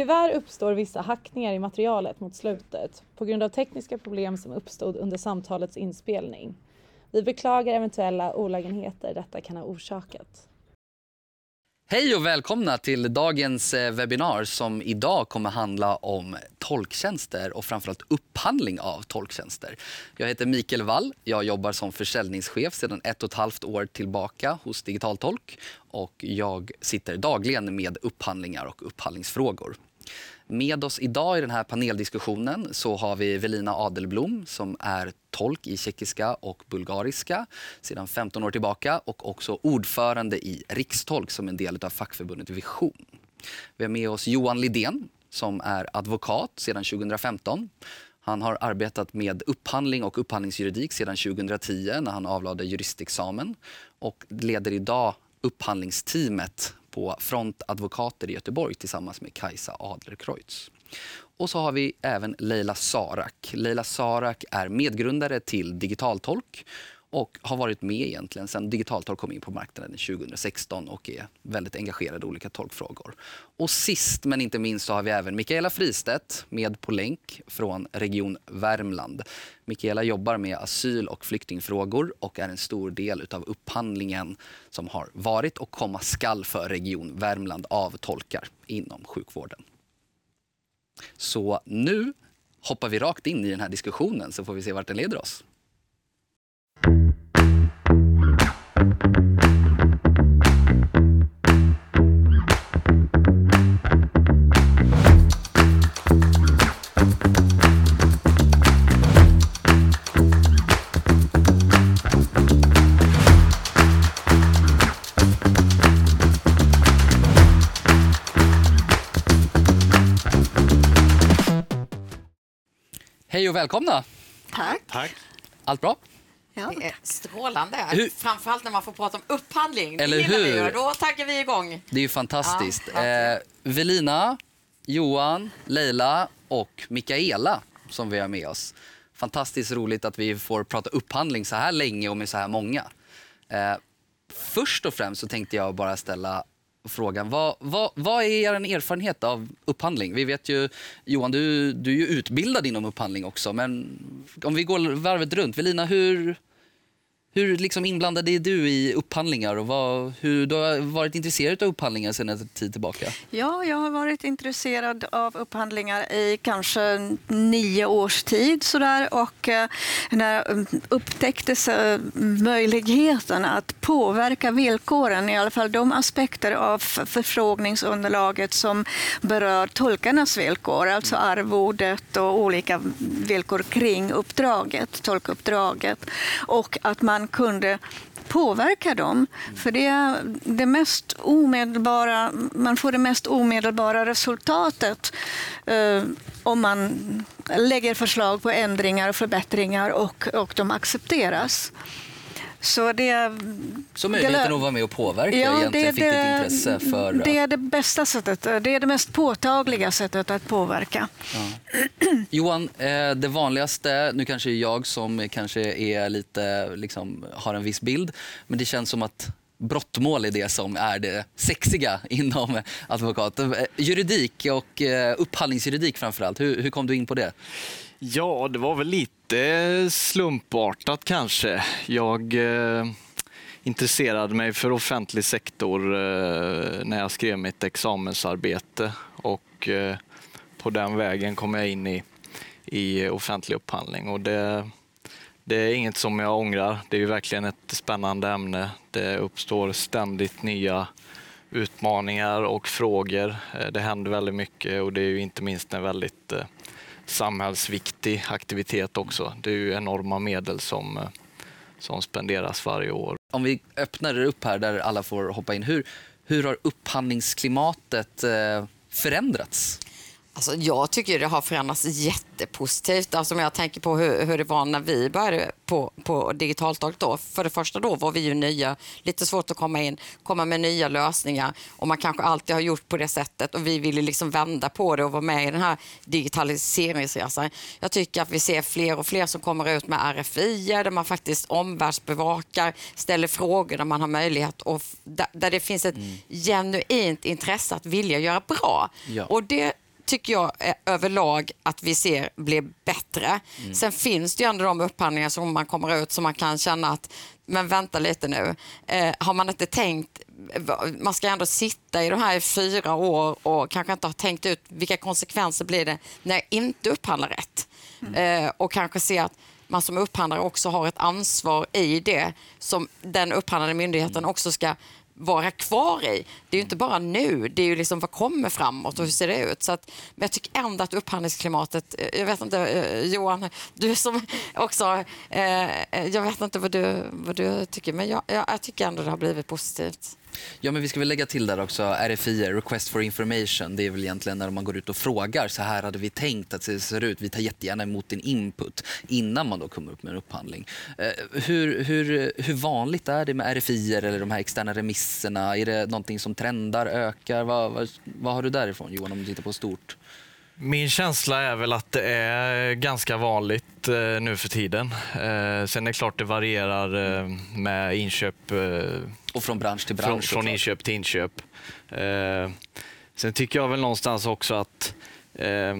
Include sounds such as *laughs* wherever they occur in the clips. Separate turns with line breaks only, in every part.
Tyvärr uppstår vissa hackningar i materialet mot slutet på grund av tekniska problem som uppstod under samtalets inspelning. Vi beklagar eventuella olägenheter detta kan ha orsakat.
Hej och välkomna till dagens eh, webbinar som idag kommer handla om tolktjänster och framförallt upphandling av tolktjänster. Jag heter Mikael Wall. Jag jobbar som försäljningschef sedan ett och ett halvt år tillbaka hos Digitaltolk och jag sitter dagligen med upphandlingar och upphandlingsfrågor. Med oss idag i den här paneldiskussionen så har vi Velina Adelblom som är tolk i tjeckiska och bulgariska sedan 15 år tillbaka och också ordförande i Rikstolk som en del av fackförbundet Vision. Vi har med oss Johan Lidén som är advokat sedan 2015. Han har arbetat med upphandling och upphandlingsjuridik sedan 2010 när han avlade juristexamen och leder idag upphandlingsteamet på Front Advokater i Göteborg tillsammans med Kajsa Adlerkreutz. Och så har vi även Leila Sarak. Leila Sarak är medgrundare till Digitaltolk och har varit med egentligen sedan Digitaltolk kom in på marknaden 2016 och är väldigt engagerad i olika tolkfrågor. Och sist men inte minst så har vi även Mikaela Fristedt med på länk från Region Värmland. Mikaela jobbar med asyl och flyktingfrågor och är en stor del av upphandlingen som har varit och komma skall för Region Värmland av tolkar inom sjukvården. Så nu hoppar vi rakt in i den här diskussionen så får vi se vart den leder oss. Hej och välkomna!
Tack.
Tack.
Allt bra?
Ja.
Strålande.
Hur-
Framförallt när man får prata om upphandling. Det
Eller
gillar vi
hur?
och Då taggar vi igång.
Det är ju fantastiskt.
Ja,
eh, Velina, Johan, Leila och Mikaela som vi har med oss. Fantastiskt roligt att vi får prata upphandling så här länge och med så här många. Eh, först och främst så tänkte jag bara ställa frågan, vad, vad, vad är er erfarenhet av upphandling? Vi vet ju, Johan, du, du är ju utbildad inom upphandling också, men om vi går varvet runt. Velina, hur, hur liksom inblandad är du i upphandlingar och vad, hur du har varit intresserad av upphandlingar sedan en tid tillbaka?
ja, jag har varit intresserad av upphandlingar i kanske nio års tid. Sådär. Och eh, när jag upptäcktes eh, möjligheten att påverka villkoren, i alla fall de aspekter av förfrågningsunderlaget som berör tolkarnas villkor, alltså arvodet och olika villkor kring uppdraget, tolkuppdraget, och att man kunde påverka dem. För det är det mest omedelbara, man får det mest omedelbara resultatet eh, om man lägger förslag på ändringar och förbättringar och, och de accepteras. Så det,
Så möjligheten att vara med och påverka egentligen fick ditt intresse för...
det är det bästa sättet, det är det mest påtagliga sättet att påverka. *clears throat*
Johan, eh, det vanligaste, nu kanske det jag som kanske är lite, liksom, har en viss bild, men det känns som att brottmål är det som är det sexiga *laughs* inom advokat. Eh, Juridik och eh, upphandlingsjuridik framförallt, hur, hur kom du in på det?
Ja, det var väl lite slumpartat kanske. Jag eh, intresserade mig för offentlig sektor eh, när jag skrev mitt examensarbete och eh, på den vägen kom jag in i, i offentlig upphandling. Och det, det är inget som jag ångrar. Det är ju verkligen ett spännande ämne. Det uppstår ständigt nya utmaningar och frågor. Eh, det händer väldigt mycket och det är ju inte minst en väldigt eh, samhällsviktig aktivitet också. Det är ju enorma medel som, eh, som spenderas varje år.
Om vi öppnar det upp här där alla får hoppa in. Hur, hur har upphandlingsklimatet eh, förändrats?
Alltså, jag tycker det har förändrats jättepositivt. Alltså, om jag tänker på hur, hur det var när vi började på, på Digitaltolk då. För det första då var vi ju nya, lite svårt att komma in, komma med nya lösningar och man kanske alltid har gjort på det sättet och vi ville liksom vända på det och vara med i den här digitaliseringsresan. Jag tycker att vi ser fler och fler som kommer ut med RFI där man faktiskt omvärldsbevakar, ställer frågor där man har möjlighet och där, där det finns ett genuint intresse att vilja göra bra.
Ja.
Och det tycker jag eh, överlag att vi ser blir bättre. Sen finns det ju ändå de upphandlingar som man kommer ut som man kan känna att men vänta lite nu, eh, har man inte tänkt man ska ändå sitta i de här i fyra år och kanske inte ha tänkt ut vilka konsekvenser blir det när jag inte upphandlar rätt. Eh, och kanske se att man som upphandlare också har ett ansvar i det som den upphandlande myndigheten också ska vara kvar i. Det är ju inte bara nu, det är ju liksom vad kommer framåt och hur ser det ut? Så att, men jag tycker ändå att upphandlingsklimatet, eh, jag vet inte eh, Johan, du som också, eh, eh, jag vet inte vad du, vad du tycker, men jag, jag, jag tycker ändå det har blivit positivt.
Ja, men vi ska väl lägga till där också RFI, Request for Information. Det är väl egentligen när man går ut och frågar så här hade vi tänkt att det ser ut. Vi tar jättegärna emot din input innan man då kommer upp med en upphandling. Eh, hur, hur, hur vanligt är det med RFI eller de här externa remisserna? Är det någonting som trendar, ökar? Vad, vad, vad har du därifrån Johan om du tittar på stort?
Min känsla är väl att det är ganska vanligt eh, nu för tiden. Eh, sen är det klart det varierar eh, med inköp. Eh,
Och från bransch till bransch?
från, från inköp till inköp. Eh, sen tycker jag väl någonstans också att eh,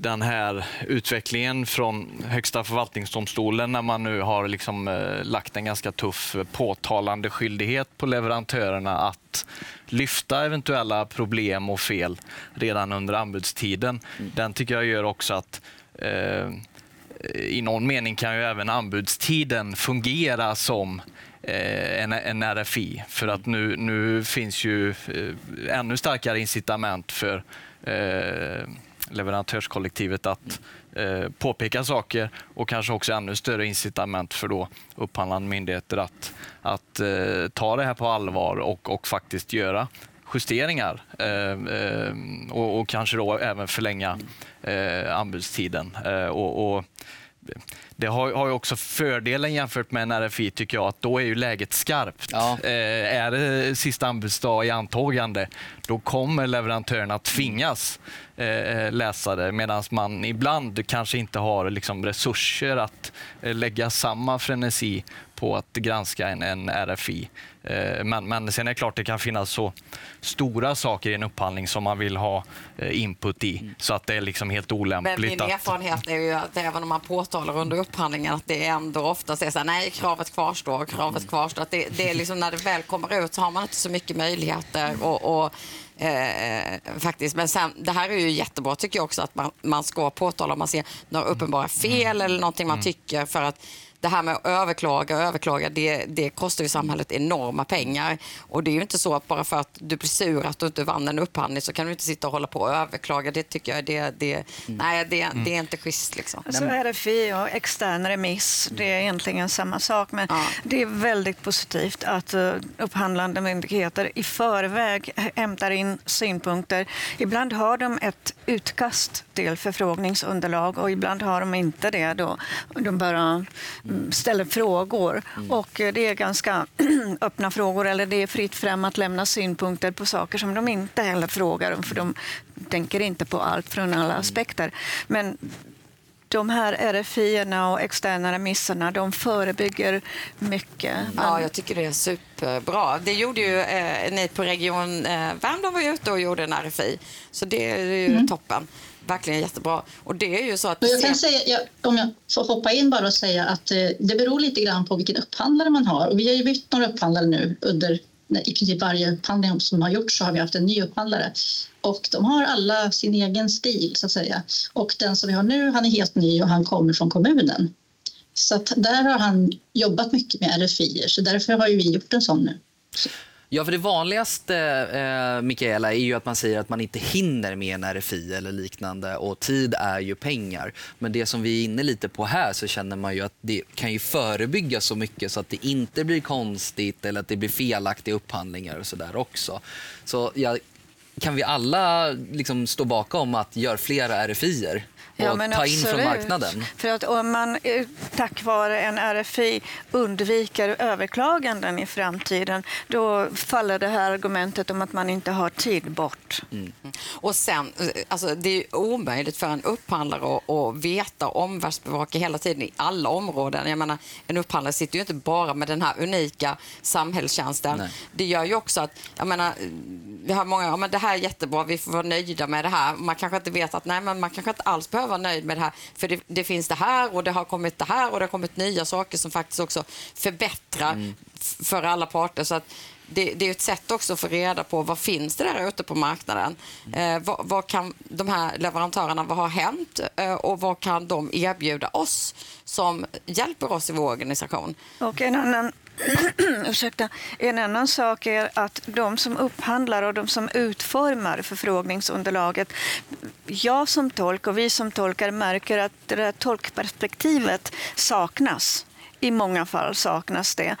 den här utvecklingen från Högsta förvaltningsdomstolen när man nu har liksom, eh, lagt en ganska tuff eh, påtalande skyldighet på leverantörerna att lyfta eventuella problem och fel redan under anbudstiden. Den tycker jag gör också att eh, i någon mening kan ju även anbudstiden fungera som eh, en, en RFI. För att nu, nu finns ju ännu starkare incitament för eh, leverantörskollektivet att eh, påpeka saker och kanske också ännu större incitament för då upphandlande myndigheter att, att eh, ta det här på allvar och, och faktiskt göra justeringar eh, eh, och, och kanske då även förlänga eh, anbudstiden. Eh, och, och det har, har ju också fördelen jämfört med en RFI tycker jag att då är ju läget skarpt.
Ja.
Eh, är det sista anbudsdag i antågande då kommer leverantören att tvingas eh, läsa det medan man ibland kanske inte har liksom, resurser att eh, lägga samma frenesi på att granska en, en RFI. Eh, men, men sen är det klart det kan finnas så stora saker i en upphandling som man vill ha eh, input i så att det är liksom helt
Men
olämpligt.
min
att,
erfarenhet är ju att även om man påtalar under upphandlingen att det ändå oftast är så här, nej kravet kvarstår, kravet kvarstår. Att det, det är liksom när det väl kommer ut så har man inte så mycket möjligheter och, och Eh, faktiskt. Men sen, det här är ju jättebra tycker jag också att man, man ska påtala om man ser några uppenbara fel eller någonting man tycker för att det här med att överklaga och överklaga, det, det kostar ju samhället enorma pengar. Och det är ju inte så att bara för att du blir sur att du inte vann en upphandling så kan du inte sitta och hålla på och överklaga. Det tycker jag det, det, nej, det, det är inte schysst. Liksom.
Alltså RFI och extern remiss, det är egentligen samma sak. Men
Ja.
det är väldigt positivt att uh, upphandlande myndigheter i förväg hämtar in synpunkter. Ibland har de ett utkast till förfrågningsunderlag och ibland har de inte det. Då. De bara mm, ställer frågor. Och eh, det är ganska *clears throat* öppna frågor eller det är fritt fram att lämna synpunkter på saker som de inte heller frågar om för de tänker inte på allt från alla aspekter. Men de här RFI-erna och externa remisserna, de förebygger mycket.
Ja, jag tycker det är superbra. Det gjorde ju eh, ni på Region eh, Värmland var ute och gjorde en RFI. Så det är ju toppen. Verkligen jättebra. Och det är ju så att...
Men jag kan säga, jag, om jag får hoppa in bara och säga att eh, det beror lite grann på vilken upphandlare man har. Och vi har ju bytt några upphandlare nu under i princip varje upphandling som har gjorts så har vi haft en ny upphandlare. Och de har alla sin egen stil så att säga. Och den som vi har nu, han är helt ny och han kommer från kommunen. Så där har han jobbat mycket med RFI, så därför har vi gjort en sån nu.
Ja, för det vanligaste, eh, Mikaela, är ju att man säger att man inte hinner med en RFI eller liknande och tid är ju pengar. Men det som vi är inne lite på här så känner man ju att det kan ju förebygga så mycket så att det inte blir konstigt eller att det blir felaktiga upphandlingar och sådär också. Så ja, kan vi alla liksom stå bakom att göra flera RFIer och
Ja,
ta in från
absolut.
marknaden?
För att om man eh, tack vare en RFI undviker överklaganden i framtiden då faller det här argumentet om att man inte har tid bort.
Och sen, eh, alltså, det är omöjligt för en upphandlare att, veta omvärldsbevaka hela tiden i alla områden. Jag menar, en upphandlare sitter ju inte bara med den här unika samhällstjänsten.
Nej.
Det gör ju också att, jag menar, vi har många, ja, men det här är jättebra, vi får vara nöjda med det här. Man kanske inte vet att nej, men man kanske inte alls behöver vara nöjd med det här, för det, det finns det här och det har kommit det här och det har kommit nya saker som faktiskt också förbättrar f- för alla parter. Så att det, det är ett sätt också att få reda på vad finns det där ute på marknaden. Eh, vad, vad kan de här leverantörerna, vad har hänt eh, och vad kan de erbjuda oss som hjälper oss i vår organisation?
Och en annan, *clears throat* ursäkta, en annan sak är att de som upphandlar och de som utformar förfrågningsunderlaget, jag som tolk och vi som tolkar märker att det där tolkperspektivet saknas. I många fall saknas det.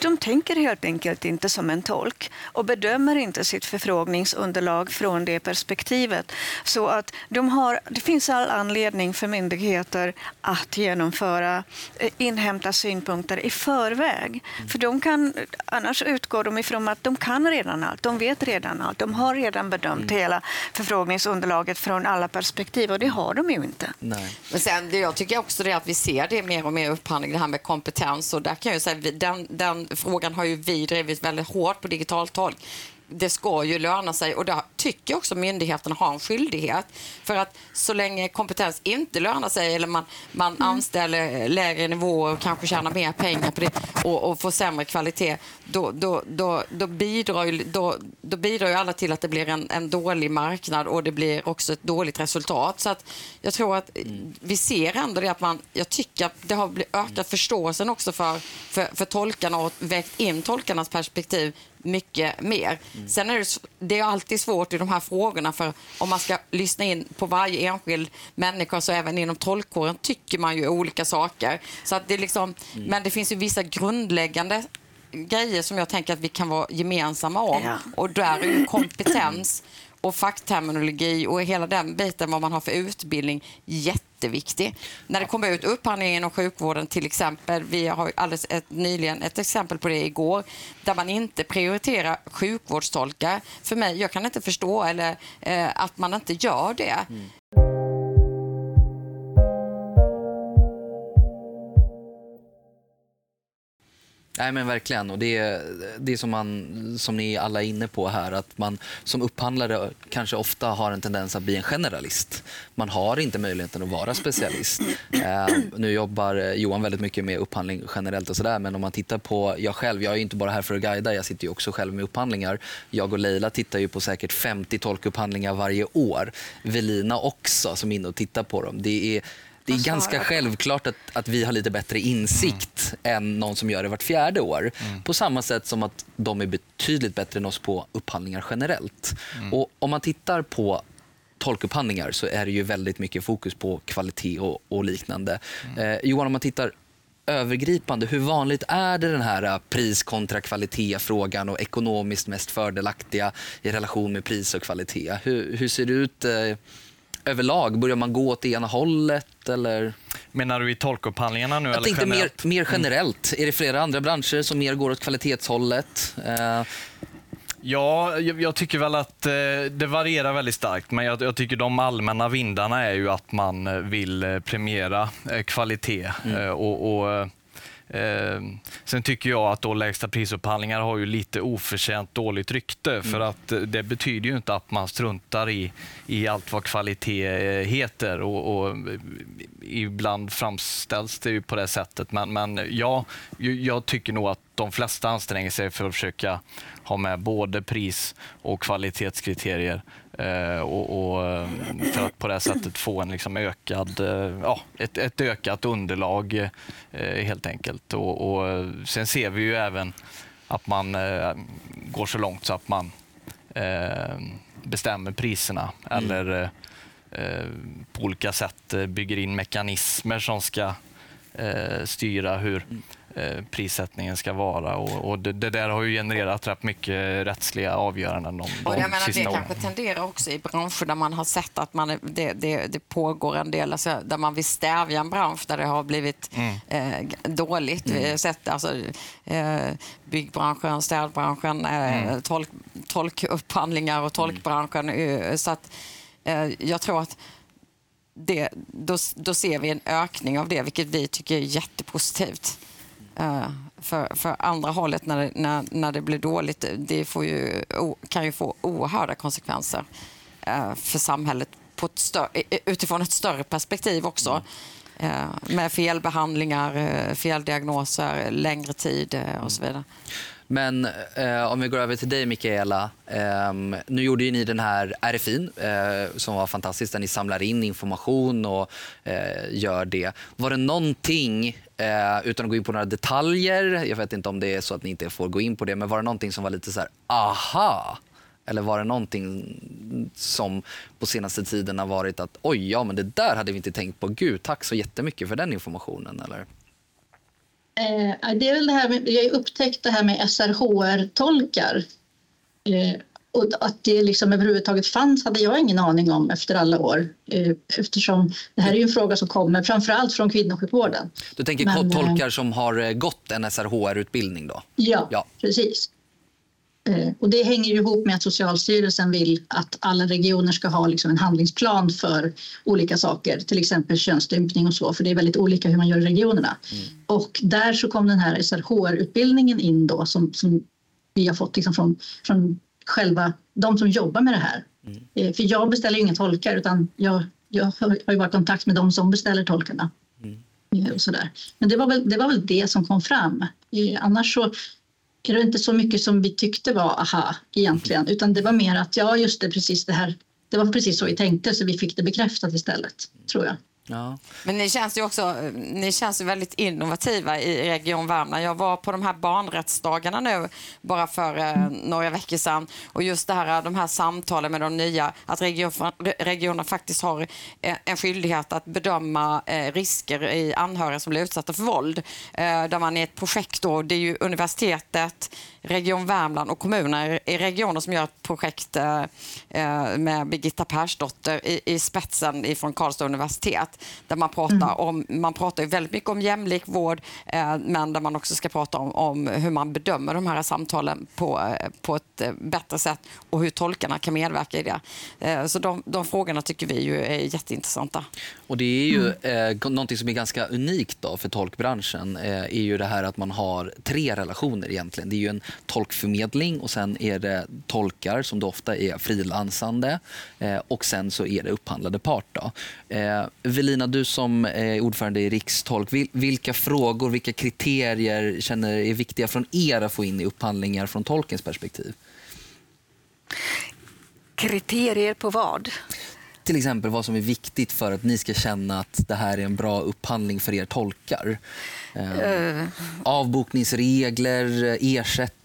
De tänker helt enkelt inte som en tolk och bedömer inte sitt förfrågningsunderlag från det perspektivet. Så att de har, det finns all anledning för myndigheter att genomföra, eh, inhämta synpunkter i förväg. För de kan, annars utgår de ifrån att de kan redan allt, de vet redan allt, de har redan bedömt hela förfrågningsunderlaget från alla perspektiv och det har de ju inte.
Nej.
Men sen, det jag tycker också det är att vi ser det mer och mer i upphandling, det här med kompetens. Och där kan jag säga, den, den frågan har ju vi drivit väldigt hårt på digitalt håll. Det ska ju löna sig och där tycker jag också myndigheterna har en skyldighet. För att så länge kompetens inte lönar sig eller man, man anställer lägre nivåer och kanske tjänar mer pengar på det och, och får sämre kvalitet, då, då, då, då, bidrar ju, då, då bidrar ju alla till att det blir en, en dålig marknad och det blir också ett dåligt resultat. Så att jag tror att vi ser ändå det att man, jag tycker att det har ökat förståelsen också för, för, för tolkarna och väckt in tolkarnas perspektiv mycket mer. Sen är det, det är alltid svårt i de här frågorna för om man ska lyssna in på varje enskild människa så även inom tolkkåren tycker man ju olika saker. Så att det är liksom, Men det finns ju vissa grundläggande grejer som jag tänker att vi kan vara gemensamma om.
Ja.
Och där är ju kompetens och fackterminologi och hela den biten vad man har för utbildning jätteviktig. När det kommer ut upphandling inom sjukvården till exempel, vi har alldeles ett, nyligen ett exempel på det igår, där man inte prioriterar sjukvårdstolkar. För mig, jag kan inte förstå eller, eh, att man inte gör det. Mm.
Nej men verkligen. Och det, är- det är som, man, som ni alla är inne på här, att man som upphandlare kanske ofta har en tendens att bli en generalist. Man har inte möjligheten att vara specialist. Eh, nu jobbar eh, Johan väldigt mycket med upphandling generellt och sådär, men om man tittar på jag själv, jag är ju inte bara här för att guida, jag sitter ju också själv med upphandlingar. Jag och Leila tittar ju på säkert 50 tolkupphandlingar varje år. Velina också, som är inne och tittar på dem. Det är det är ganska självklart att, att vi har lite bättre insikt än någon som gör det vart fjärde år. På samma sätt som att de är betydligt bättre än oss på upphandlingar generellt. Och om man tittar på tolkupphandlingar så är det ju väldigt mycket fokus på kvalitet och, och liknande. Eh, Johan, om man tittar övergripande, hur vanligt är det den här eh, pris kontra kvalitet-frågan och ekonomiskt mest fördelaktiga i relation med pris och kvalitet? Hur, hur ser det ut eh, överlag? Börjar man gå åt det ena hållet? Eller?
Menar du i tolkupphandlingarna nu?
Jag
eller
tänkte mer,
generellt?
mer generellt. Är det flera andra branscher som mer går åt kvalitetshållet? Eh,
Ja, jag, jag tycker väl att eh, det varierar väldigt starkt, men jag, jag tycker de allmänna vindarna är ju att man eh, vill eh, premiera eh, kvalitet. Eh, och, och, eh, sen tycker jag att då lägsta prisupphandlingar har ju lite oförtjänt dåligt rykte, för att eh, det betyder ju inte att man struntar i, i allt vad kvalitet eh, heter. Och, och, eh, ibland framställs det ju på det sättet, men, men ja, jag tycker nog att de flesta anstränger sig för att försöka ha med både pris och kvalitetskriterier och, och, eh, för att på det sättet få en liksom ökad, eh, ja, ett, ett ökat underlag eh, helt enkelt. Och, och, eh, sen ser vi ju även att man eh, går så långt så att man eh, bestämmer priserna eller eh, eh, på olika sätt eh, bygger in mekanismer som ska eh, styra hur eh, prissättningen ska vara. Och, och det, det där har ju genererat rätt mycket rättsliga avgöranden de,
Och
de
jag menar, det
åren.
kanske tenderar också i branscher där man har sett att man, det, det, det pågår en del, alltså, där man vill stävja en bransch där det har blivit eh, g- dåligt. Vi har sett alltså, eh, byggbranschen, städbranschen, eh, tolk, tolkupphandlingar och tolkbranschen. eh, Så att, eh, jag tror att det, då, då ser vi en ökning av det, vilket vi tycker är jättepositivt. Eh, för, för andra hållet, när det, när, när det blir dåligt, det får ju, kan ju få oerhörda konsekvenser eh, för samhället ett större, utifrån ett större perspektiv också. Eh, med felbehandlingar, eh, feldiagnoser, längre tid och så vidare.
Men eh, om vi går över till dig, Mikaela. Eh, nu gjorde ju ni den här RFIn eh, som var fantastisk, där ni samlar in information och eh, gör det. Var det någonting, eh, utan att gå in på några detaljer, jag vet inte om det är så att ni inte får gå in på det, men var det någonting som var lite så här, aha? Eller var det någonting som på senaste tiden har varit att oj, ja men det där hade vi inte tänkt på. Gud, tack så jättemycket för den informationen. Eller?
Eh, det är väl det här med, jag har upptäckt det här med SRHR-tolkar. Eh, och att det liksom överhuvudtaget fanns hade jag ingen aning om efter alla år. Eh, eftersom det här är en fråga som kommer framförallt från kvinnosjukvården.
Du tänker
Men, eh,
tolkar som har eh, gått en SRHR-utbildning då?
Ja,
Ja.
precis. Eh, Och det hänger ihop med att Socialstyrelsen vill att alla regioner ska ha liksom en handlingsplan för olika saker, till exempel könsstympning och så, för det är väldigt olika hur man gör i regionerna. Och där så kom den här SRHR-utbildningen in då som, som vi har fått liksom från, från själva de som jobbar med det här. Eh, För jag beställer ju inga tolkar utan jag, jag har ju varit i kontakt med de som beställer tolkarna. Eh, Och sådär. Men det var, väl, det var väl det som kom fram. Annars så är det inte så mycket som vi tyckte var aha egentligen, utan det var mer att ja, just det, precis det här. Det var precis så vi tänkte, så vi fick det bekräftat istället, tror jag.
Ja.
Men ni känns ju också eh, ni känns ju väldigt innovativa i Region Värmland. Jag var på de här barnrättsdagarna nu bara för eh, några veckor sedan. Och just det här, eh, de här samtalen med de nya, att region, regionen faktiskt har eh, en skyldighet att bedöma eh, risker i anhöriga som blir utsatta för våld. Eh, där man är ett projekt då, det är ju universitetet, Region Värmland och kommuner i regionen som gör ett projekt eh, med Birgitta Persdotter i, i spetsen ifrån Karlstad universitet. Där man pratar, om, man pratar ju väldigt mycket om jämlik vård eh, men där man också ska prata om, om hur man bedömer de här samtalen på, eh, på ett eh, bättre sätt och hur tolkarna kan medverka i det. Eh, så de, de frågorna tycker vi ju är jätteintressanta.
Och det är ju eh, någonting som är ganska unikt då för tolkbranschen eh, är ju det här att man har tre relationer egentligen. Det är ju en tolkförmedling och sen är det tolkar som då ofta är frilansande eh, och sen så är det upphandlade part. Då. Eh, Velina, du som är ordförande i Rikstolk, vil, vilka frågor, vilka kriterier känner är viktiga från er att få in i upphandlingar från tolkens perspektiv?
Kriterier på vad?
Till exempel vad som är viktigt för att ni ska känna att det här är en bra upphandling för er tolkar. Eh, avbokningsregler, ersättning.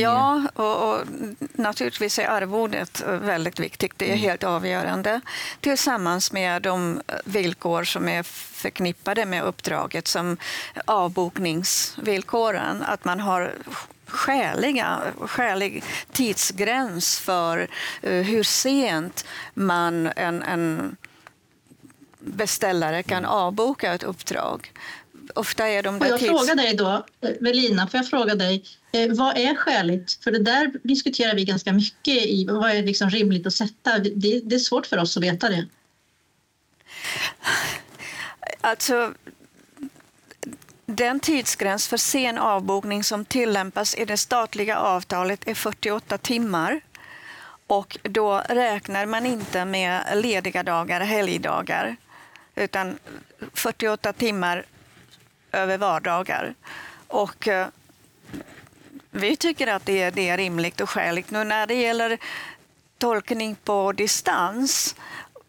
Ja, och, och naturligtvis är arvodet väldigt viktigt. Det är helt avgörande. Tillsammans med de villkor som är förknippade med uppdraget som avbokningsvillkoren. Att man har skäliga, skälig tidsgräns för eh, hur sent man, en, en beställare kan avboka ett uppdrag. Ofta är de
Får
där
jag
tids...
fråga dig då, Velina, får jag fråga dig, eh, vad är skäligt? För det där diskuterar vi ganska mycket i, vad är liksom rimligt att sätta? Det, det är svårt för oss att veta det.
Alltså, den tidsgräns för sen avbokning som tillämpas i det statliga avtalet är 48 timmar. Och då räknar man inte med lediga dagar, helgdagar, utan 48 timmar över vardagar. Och eh, vi tycker att det är, det är rimligt och skäligt. Nu när det gäller tolkning på distans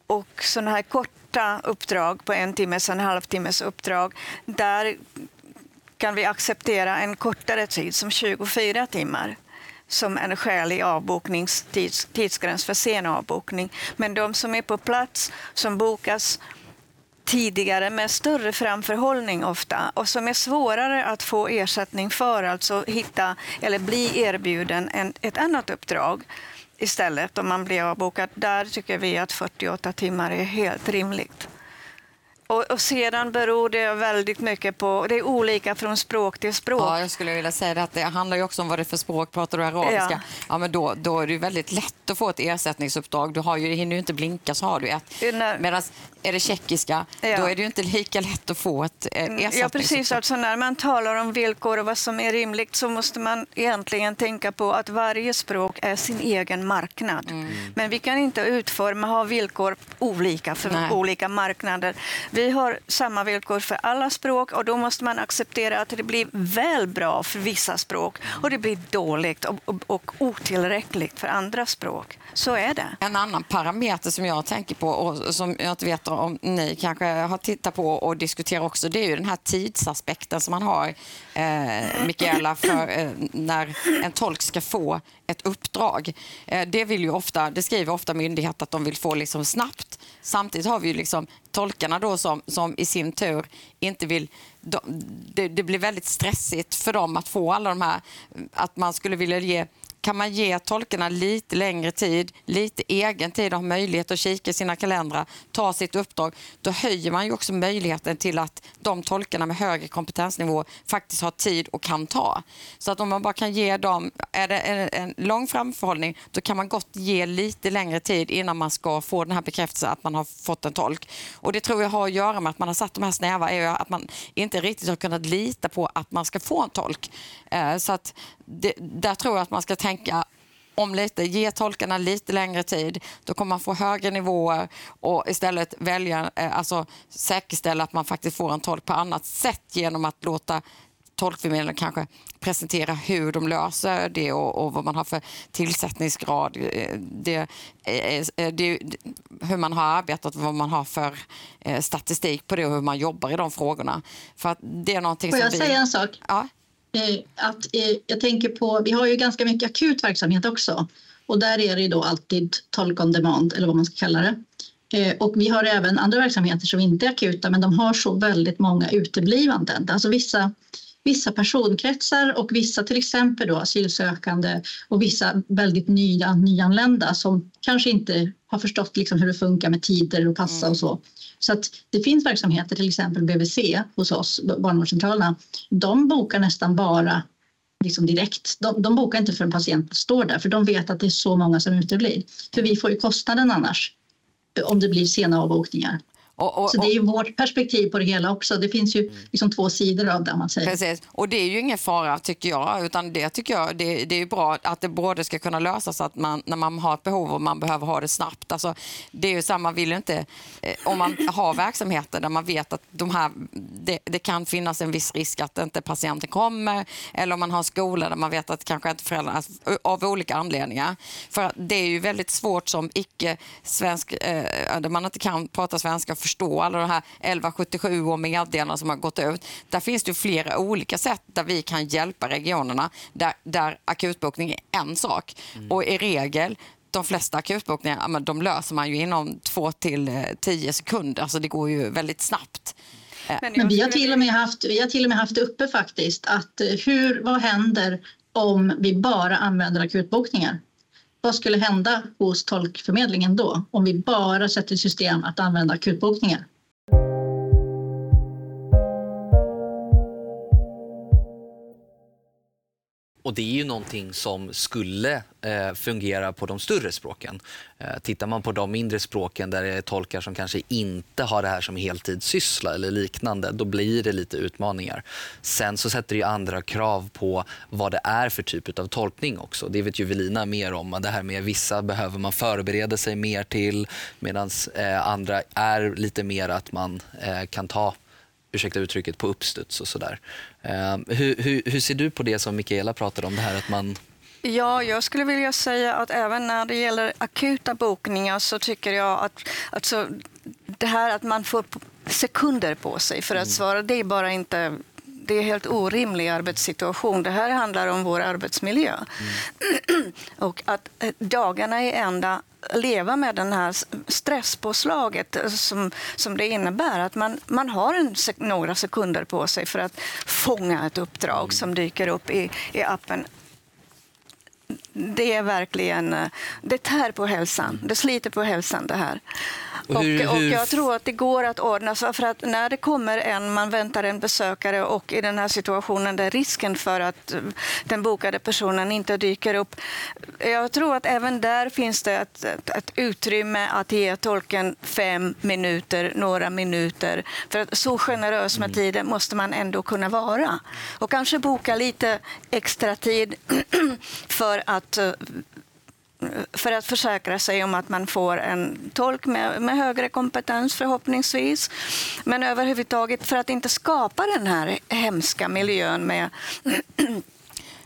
och sådana här korta uppdrag på en timmes, en halvtimmes uppdrag, där kan vi acceptera en kortare tid som 24 timmar som en skälig avbokningstidsgräns för sen avbokning. Men de som är på plats, som bokas tidigare med större framförhållning ofta och som är svårare att få ersättning för, alltså hitta eller bli erbjuden en, ett annat uppdrag istället om man blir avbokad. Där tycker vi att 48 timmar är helt rimligt. Och, och sedan beror det väldigt mycket på, det är olika från språk till språk.
Ja, jag skulle vilja säga det att det handlar ju också om vad det är för språk. Pratar du arabiska, ja.
Ja.
men då, då är det ju väldigt lätt att få ett ersättningsuppdrag. Du har ju, hinner ju inte blinka så har du ett. Medan är det tjeckiska,
Ja.
då är det ju inte lika lätt att få ett eh, ersättningsuppdrag.
Ja, precis. Alltså, när man talar om villkor och vad som är rimligt så måste man egentligen tänka på att varje språk är sin egen marknad.
Mm.
Men vi kan inte utforma, ha villkor olika för
Nej.
olika marknader. Vi har samma villkor för alla språk och då måste man acceptera att det blir väl bra för vissa språk och det blir dåligt och, och, och otillräckligt för andra språk. Så är det.
En annan parameter som jag tänker på och som jag inte vet om ni kanske har tittat på och diskuterat också, det är ju den här tidsaspekten som man har, eh, Mikaela, för eh, när en tolk ska få ett uppdrag. Eh, det, vill ju ofta, det skriver ofta myndigheter att de vill få liksom snabbt. Samtidigt har vi ju liksom tolkarna då som, som i sin tur inte vill... De, det, det blir väldigt stressigt för dem att få alla de här... Att man skulle vilja ge kan man ge tolkarna lite längre tid, lite egen tid och ha möjlighet att kika i sina kalendrar, ta sitt uppdrag, då höjer man ju också möjligheten till att de tolkarna med högre kompetensnivå faktiskt har tid och kan ta. Så att om man bara kan ge dem, är det en, lång framförhållning, då kan man gott ge lite längre tid innan man ska få den här bekräftelsen att man har fått en tolk. Och det tror jag har att göra med att man har satt de här snäva, är att man inte riktigt har kunnat lita på att man ska få en tolk. Eh, så att det, där tror jag att man ska tänka om lite, ge tolkarna lite längre tid. Då kommer man få högre nivåer och istället välja, eh, alltså säkerställa att man faktiskt får en tolk på annat sätt genom att låta tolkförmedlaren kanske presentera hur de löser det och, och vad man har för tillsättningsgrad. Eh, Det, är- det, hur man har arbetat vad man har för eh, statistik på det och hur man jobbar i de frågorna. För att det är någonting
Får
som
jag
vi...
säga en sak?
Ja.
Eh, att, eh, jag tänker på, vi har ju ganska mycket akut verksamhet också. Och där är det ju då alltid tolk on demand, eller vad man ska kalla det. Eh, och vi har även andra verksamheter som inte är akuta, men de har så väldigt många uteblivanden. Alltså vissa, vissa personkretsar och vissa till exempel då asylsökande och vissa väldigt nya nyanlända som kanske inte har förstått liksom hur det funkar med tider och passa och så. Så att det finns verksamheter, till exempel BVC hos oss, barnavårdscentralerna, de bokar nästan bara liksom direkt. De, de bokar inte förrän patienten står där, för de vet att det är så många som uteblir. För vi får ju kostnaden annars om det blir sena avbokningar.
Och, och,
Så det är ju vårt perspektiv på det hela också. Det finns ju liksom två sidor av det man säger.
Precis, och det är ju ingen fara tycker jag, utan det tycker jag det, det är ju bra att det både ska kunna lösas att man, när man har ett behov och man behöver ha det snabbt. Alltså, det är ju man vill ju inte, eh, om man har verksamheter där man vet att de här, det, det kan finnas en viss risk att inte patienten kommer, eller om man har en skola där man vet att kanske inte föräldrarna, av olika anledningar. För det är ju väldigt svårt som icke-svensk, eh, där man inte kan prata svenska förstå alla de här 1177 och meddelanden som har gått ut. Där finns det ju flera olika sätt där vi kan hjälpa regionerna där, där akutbokning är en sak. Och i regel de flesta akutbokningar de löser man ju inom två till eh, tio sekunder. Alltså det går ju väldigt snabbt.
Men vi har, till och med haft, vi har till och med haft uppe faktiskt att eh, hur, vad händer om vi bara använder akutbokningar? Vad skulle hända hos tolkförmedlingen då om vi bara sätter i system att använda akutbokningar?
Och det är ju någonting som skulle eh, fungera på de större språken. Eh, tittar man på de mindre språken där det är tolkar som kanske inte har det här som heltidssyssla eller liknande, då blir det lite utmaningar. Sen så sätter det ju andra krav på vad det är för typ av tolkning också. Det vet ju Velina mer om. Det här med vissa behöver man förbereda sig mer till medan eh, andra är lite mer att man eh, kan ta ursäkta uttrycket, på uppstuds och sådär. Eh, hur, hur, hur ser du på det som Mikaela pratade om, det här att man
Ja, jag skulle vilja säga att även när det gäller akuta bokningar så tycker jag att alltså, det här att man får sekunder på sig för att svara, det är bara inte det är helt orimlig arbetssituation. Det här handlar om vår arbetsmiljö. Och att eh, dagarna är ända leva med den här stresspåslaget eh, som, som det innebär. Att man, man har en några sekunder på sig för att fånga ett uppdrag som dyker upp i, i appen det är verkligen, eh, det tär på hälsan. Det sliter på hälsan det här.
Och hur-
och, jag tror att det går att ordna. För att när det kommer en, man väntar en besökare och i den här situationen där risken för att eh, den bokade personen inte dyker upp. Jag tror att även där finns det ett, ett, ett utrymme att ge tolken fem minuter, några minuter. För att så generös med tiden måste man ändå kunna vara. Och kanske boka lite extra tid *clears throat* för att eh, för att försäkra sig om att man får en tolk med, med högre kompetens förhoppningsvis. Men överhuvudtaget för att inte skapa den här hemska miljön med *clears throat*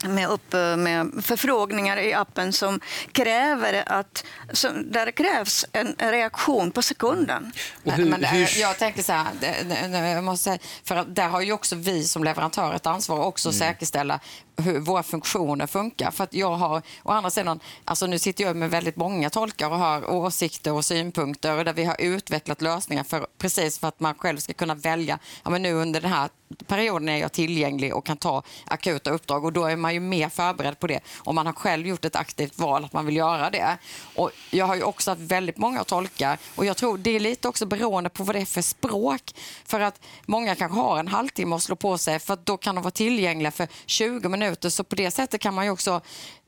med, upp, med förfrågningar i appen som kräver att, som, där det krävs en reaktion på sekunden.
Hur,
men,
hur,
jag tänker så här, jag måste säga, för där har ju också vi som leverantör ett ansvar också att säkerställa hur våra funktioner funkar. För att jag har, å andra sidan, alltså nu sitter jag med väldigt många tolkar och har åsikter och synpunkter och där vi har utvecklat lösningar för precis för att man själv ska kunna välja, ja men nu under den här perioden är jag tillgänglig och kan ta akuta uppdrag och då är man ju mer förberedd på det om man har själv gjort ett aktivt val att man vill göra det. Och jag har ju också haft väldigt många tolkar och jag tror det är lite också beroende på vad det är för språk. För att många kanske har en halvtimme att slå på sig för att då kan de vara tillgängliga för 20 minuter så på det sättet kan man ju också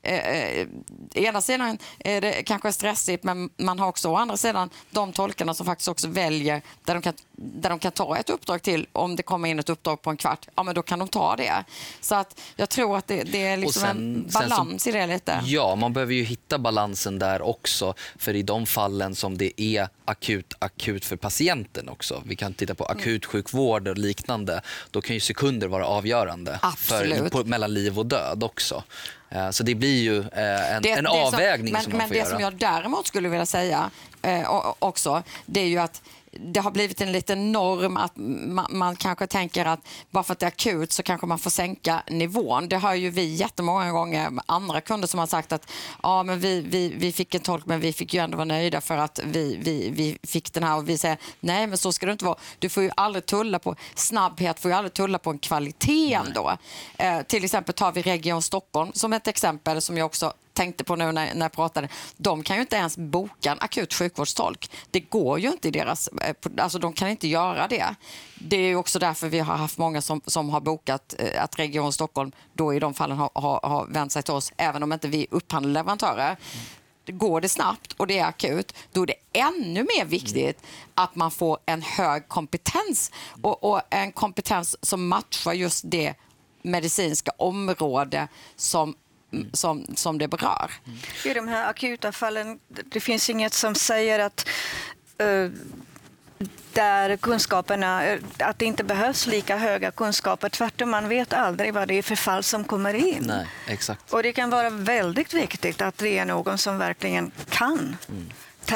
Eh, eh, ena sidan är det kanske stressigt men man har också å andra sidan de tolkarna som faktiskt också väljer där de kan, där de kan ta ett uppdrag till. Om det kommer in ett uppdrag på en kvart, ja men då kan de ta det. Så att jag tror att det, det är liksom
sen-
en
sen så-
balans i det lite.
Ja, man behöver ju hitta balansen där också. För i de fallen som det är akut, akut för patienten också. Vi kan titta på
Mm.
akutsjukvård och liknande. Då kan ju sekunder vara avgörande för, på, mellan liv och död också. Eh, Så det blir ju eh, en,
Det-
en
det som-
avvägning
men,
som man
men
får
det
göra.
som jag däremot skulle vilja säga eh, också, det är ju att det har blivit en liten norm att man, man kanske tänker att bara för att det är akut så kanske man får sänka nivån. Det har ju vi jättemånga gånger andra kunder som har sagt att ja, men vi, vi, vi fick en tolk men vi fick ju ändå vara nöjda för att vi, vi, vi fick den här och vi säger nej men så ska det inte vara. Du får ju aldrig tulla på snabbhet, får ju aldrig tulla på en kvalitet ändå. Eh, till exempel tar vi Region Stockholm som ett exempel som jag också tänkte på nu när, när jag pratade. De kan ju inte ens boka en akut sjukvårdstolk. Det går ju inte i deras... Eh, alltså de kan inte göra det. Det är ju också därför vi har haft många som, som har bokat eh, att Region Stockholm då i de fallen har, har, har vänt sig till oss, även om inte vi upphandlar leverantörer. Går det snabbt och det är akut, då är det ännu mer viktigt att man får en hög kompetens och, och en kompetens som matchar just det medicinska område som, som, som det berör.
I de här akuta fallen, det finns inget som säger att eh, där kunskaperna, eh, att det inte behövs lika höga kunskaper. Tvärtom, man vet aldrig vad det är för fall som kommer in.
Nej, exakt.
Och det kan vara väldigt viktigt att det är någon som verkligen kan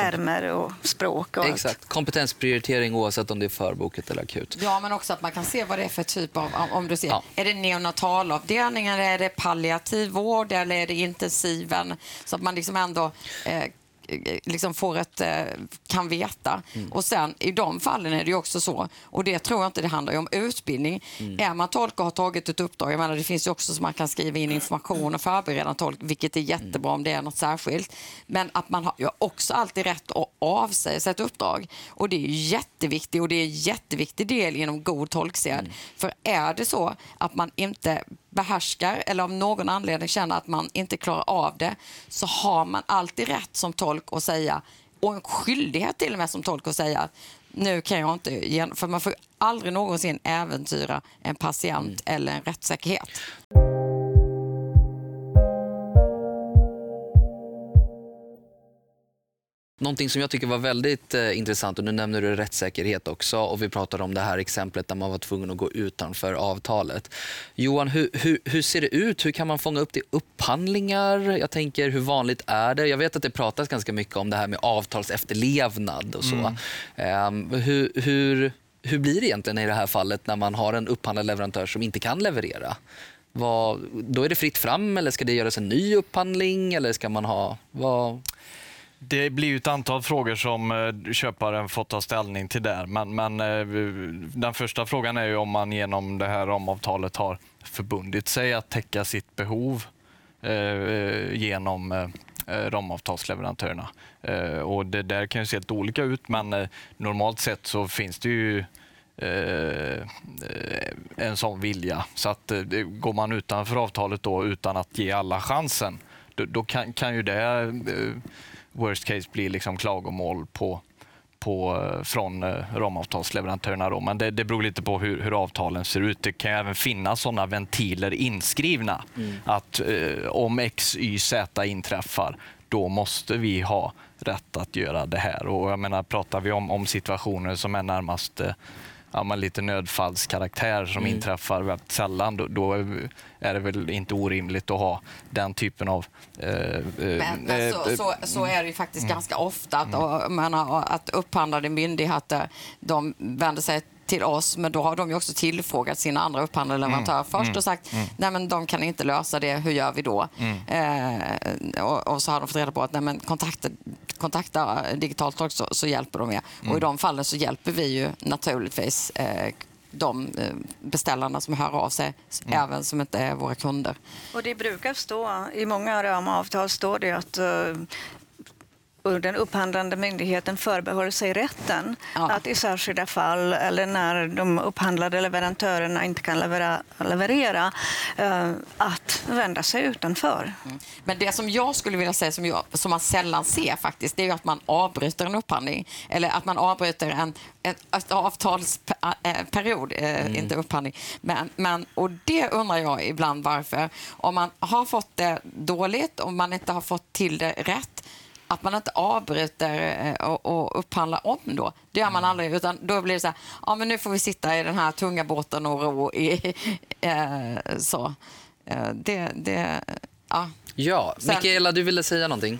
termer och språk. Och allt.
Exakt. Kompetensprioritering oavsett om det är förbokat eller akut.
Ja, men också att man kan se vad det är för typ av... Om du ser,
Ja.
Är det neonatalavdelningen, är det palliativ vård eller är det intensiven? Så att man liksom ändå eh, liksom får ett, eh, kan veta. Och sen i de fallen är det ju också så, och det tror jag inte det handlar om utbildning. Är man tolk och har tagit ett uppdrag, jag menar, det finns ju också så man kan skriva in information och förbereda tolk, vilket är jättebra om det är något särskilt. Men att man har ju också alltid rätt att avsäga sig ett uppdrag. Och det är ju jätteviktigt och det är en jätteviktig del inom god tolksed. För är det så att man inte behärskar eller av någon anledning känner att man inte klarar av det så har man alltid rätt som tolk att säga och en skyldighet till och med som tolk att säga nu kan jag inte, gen-" för man får aldrig någonsin äventyra en patient eller en rättssäkerhet.
Någonting som jag tycker var väldigt eh, intressant, och nu nämner du rättssäkerhet också, och vi pratade om det här exemplet där man var tvungen att gå utanför avtalet. Johan, hur, hur, hur ser det ut? Hur kan man fånga upp det i upphandlingar? Jag tänker, hur vanligt är det? Jag vet att det pratas ganska mycket om det här med avtalsefterlevnad och så. Ehm, hur, hur, hur blir det egentligen i det här fallet när man har en upphandlad leverantör som inte kan leverera? Vad, då är det fritt fram eller ska det göras en ny upphandling? Eller ska man ha... Vad,
det blir ju ett antal frågor som eh, köparen får ta ställning till där. Men, men eh, den första frågan är ju om man genom det här ramavtalet har förbundit sig att täcka sitt behov eh, eh, genom eh, eh, ramavtalsleverantörerna. Eh, och det där kan ju se helt olika ut, men eh, normalt sett så finns det ju eh, en sån vilja. Så att eh, går man utanför avtalet då utan att ge alla chansen, då, då kan, kan ju det eh, worst case bli liksom klagomål på på, eh, från eh, ramavtalsleverantörerna. Då. Men det, det beror lite på hur, hur, avtalen ser ut. Det kan även finnas sådana ventiler inskrivna. Mm. Att eh, om X, Y, Z inträffar, då måste vi ha rätt att göra det här. Och jag menar, pratar vi om, om situationer som är närmast eh, ja, men lite nödfallskaraktär som mm. inträffar väldigt sällan, då, då, är det väl inte orimligt att ha den typen av...
Eh, eh men, men så, eh, så, så, är det ju faktiskt mm. ganska ofta att, och, menar, att upphandlande myndigheter de vänder sig till oss, men då har de ju också tillfrågat sina andra upphandlande mm. leverantörer mm. först och sagt mm. nej men de kan inte lösa det, hur gör vi då? Mm. Eh, och, och, så har de fått reda på att nej men kontakta, kontakta digitalt tolk så, så, hjälper de er. Och i mm. de fallen så hjälper vi ju naturligtvis eh, de eh, beställarna som hör av sig, mm. även som inte är våra kunder.
Och Det brukar stå, i många ramavtal står det att uh, den upphandlande myndigheten förbehåller sig rätten ja. att i särskilda fall eller när de upphandlade leverantörerna inte kan leverera, leverera uh, att vända sig utanför. Mm.
Men det som jag skulle vilja säga som, jag, som man sällan ser faktiskt, det är att man avbryter en upphandling eller att man avbryter en, en, en avtalsperiod, uh, mm. inte upphandling. Men, men, och det undrar jag ibland varför. Om man har fått det dåligt, och man inte har fått till det rätt, att man inte avbryter eh, och, och upphandlar om då. Det gör man mm. aldrig. Utan då blir det så här, ja men nu får vi sitta i den här tunga båten och ro i, *laughs* eh, så. Eh, det, det, ja.
Ja, Sen, Mikaela, du ville säga någonting?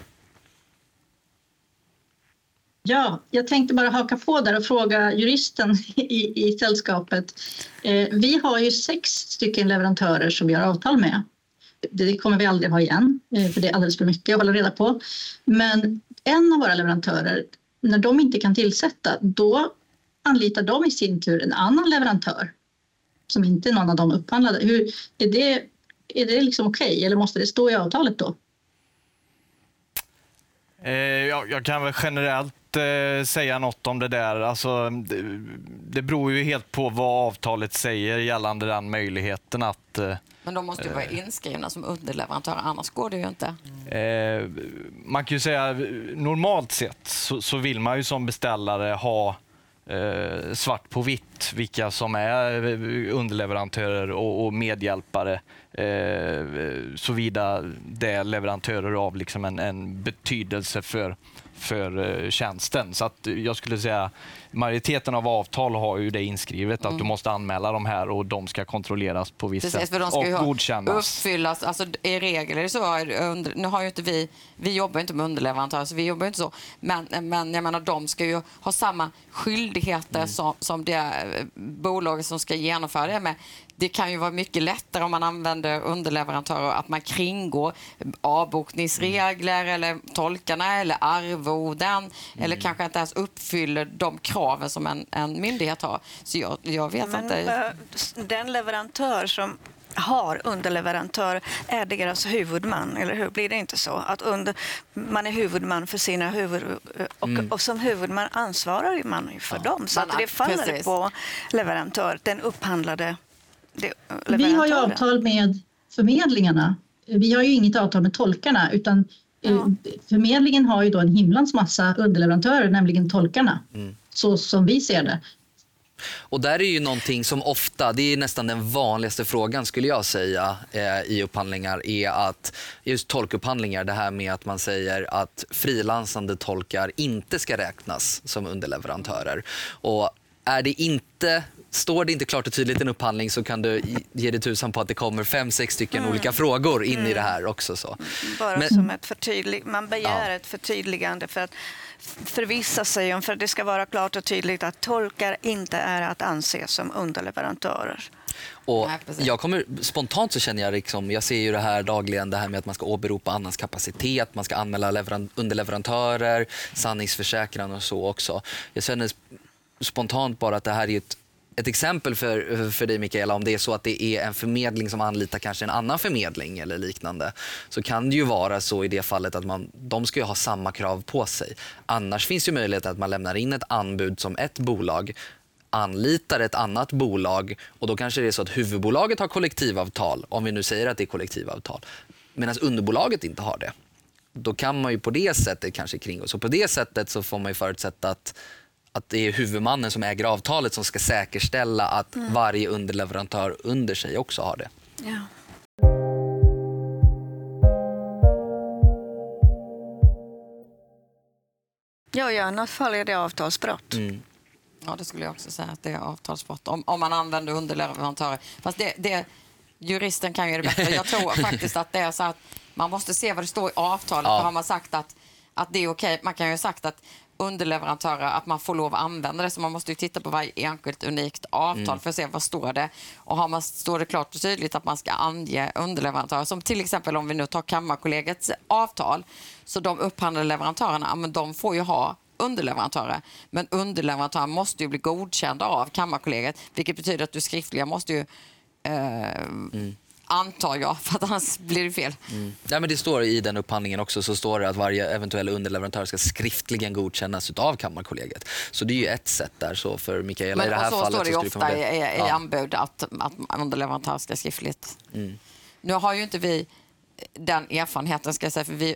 Ja, jag tänkte bara haka på där och fråga juristen *laughs* i, i sällskapet. Eh, vi har ju sex stycken leverantörer som vi har avtal med det kommer vi aldrig ha igen, eh, för det är alldeles för mycket att hålla reda på. Men en av våra leverantörer, när de inte kan tillsätta, då anlitar de i sin tur en annan leverantör som inte är någon av dem upphandlade. Hur, är det, är det liksom okej okay, eller måste det stå i avtalet då?
Eh, jag, jag kan väl generellt eh, säga något om det där. Alltså, det, det beror ju helt på vad avtalet säger gällande den möjligheten att
men de måste ju vara eh. inskrivna som underleverantörer, annars går det ju inte.
Eh, man kan ju säga normalt sett så, så vill man ju som beställare ha eh, svart på vitt vilka som är underleverantörer och, och medhjälpare eh, såvida det är leverantörer av liksom en, en betydelse för för eh, tjänsten. Så att jag skulle säga majoriteten av avtal har ju det inskrivet mm. att du mm. måste anmäla de här och de ska kontrolleras på visst sätt
de ska och godkännas. Uppfyllas, alltså, I regel är det så, under, nu har ju inte vi, vi jobbar inte med underleverantörer så vi jobbar inte så, men, men jag menar de ska ju ha samma skyldigheter mm. som, som det eh, bolaget som ska genomföra det med det kan ju vara mycket lättare om man använder underleverantörer att man kringgår avbokningsregler mm. eller tolkarna eller arvoden mm. eller kanske inte ens uppfyller de kraven som en, en myndighet har. Så jag, jag vet Men, inte.
Eh, den leverantör som har underleverantör är deras huvudman, eller hur? Blir det inte så? Att under, man är huvudman för sina huvud... Och, mm. och som huvudman ansvarar man för ja. dem. Så att det faller precis. på leverantör, den upphandlade
vi har ju avtal med förmedlingarna. Vi har ju inget avtal med tolkarna utan eh, ja. förmedlingen har ju då en himlans massa underleverantörer, nämligen tolkarna. Mm. Så som vi ser det.
Och där är ju någonting som ofta, det är nästan den vanligaste frågan skulle jag säga eh, i upphandlingar, är att just tolkupphandlingar, det här med att man säger att frilansande tolkar inte ska räknas som underleverantörer. Och är det inte Står det inte klart och tydligt i en upphandling så kan du ge dig tusan på att det kommer fem, sex stycken mm. olika frågor in mm. i det här också. Så.
Bara Men, som ett förtydlig man begär ja. ett förtydligande för att förvissa sig om, för det ska vara klart och tydligt att tolkar inte är att anse som underleverantörer.
Och jag kommer, spontant så känner jag, liksom, jag ser ju det här dagligen, det här med att man ska åberopa annans kapacitet, man ska anmäla underleverantörer, sanningsförsäkran och så också. Jag känner spontant bara att det här är ett ett exempel för, för dig Mikaela, om det är så att det är en förmedling som anlitar kanske en annan förmedling eller liknande, så kan det ju vara så i det fallet att man, de ska ju ha samma krav på sig. Annars finns ju möjlighet att man lämnar in ett anbud som ett bolag anlitar ett annat bolag och då kanske det är så att huvudbolaget har kollektivavtal, om vi nu säger att det är kollektivavtal, medan underbolaget inte har det. Då kan man ju på det sättet kanske kringgå. Så på det sättet så får man ju förutsätta att att det är huvudmannen som äger avtalet som ska säkerställa att varje underleverantör under sig också har det.
Ja. Ja, i annat fall är det avtalsbrott.
Mm.
Ja, det skulle jag också säga att det är avtalsbrott om, om man använder underleverantörer. Fast det, det, juristen kan ju det bättre. Jag tror *laughs* faktiskt att det är så att man måste se vad det står i avtalet.
Ja.
För har man sagt att, att det är okej, man kan ju ha sagt att underleverantörer, att man får lov att använda det. Så man måste ju titta på varje enskilt unikt avtal för att se vad står det. Och har man, står det klart och tydligt att man ska ange underleverantörer, som till exempel om vi nu tar Kammarkollegiets avtal, så de upphandlade leverantörerna, men de får ju ha underleverantörer. Men underleverantörer måste ju bli godkända av Kammarkollegiet, vilket betyder att du skriftliga måste ju eh, antar jag, för att annars blir det fel.
Ja, men det står i den upphandlingen också så står det att varje eventuell underleverantör ska skriftligen godkännas av Kammarkollegiet. Så det är ju ett sätt där så för Mikaela i
Men
det
och
här
så
fallet.
står det ju ofta i, i, i
Ja.
anbud att, att underleverantör ska skriftligt.
Mm.
Nu har ju inte vi den erfarenheten, ska jag säga, för vi,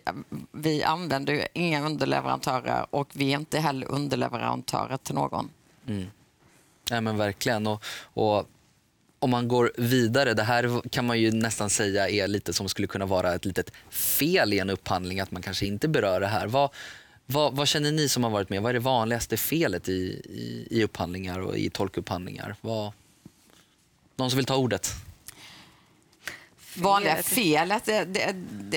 vi använder ju inga underleverantörer och vi är inte heller underleverantörer till någon.
Nej, men verkligen. Och, och om man går vidare, det här kan man ju nästan säga är lite som skulle kunna vara ett litet fel i en upphandling, att man kanske inte berör det här. Vad, vad, vad känner ni som har varit med? Vad är det vanligaste felet i, i, i upphandlingar och i tolkupphandlingar? Vad, någon som vill ta ordet?
Vanliga felet, det, det,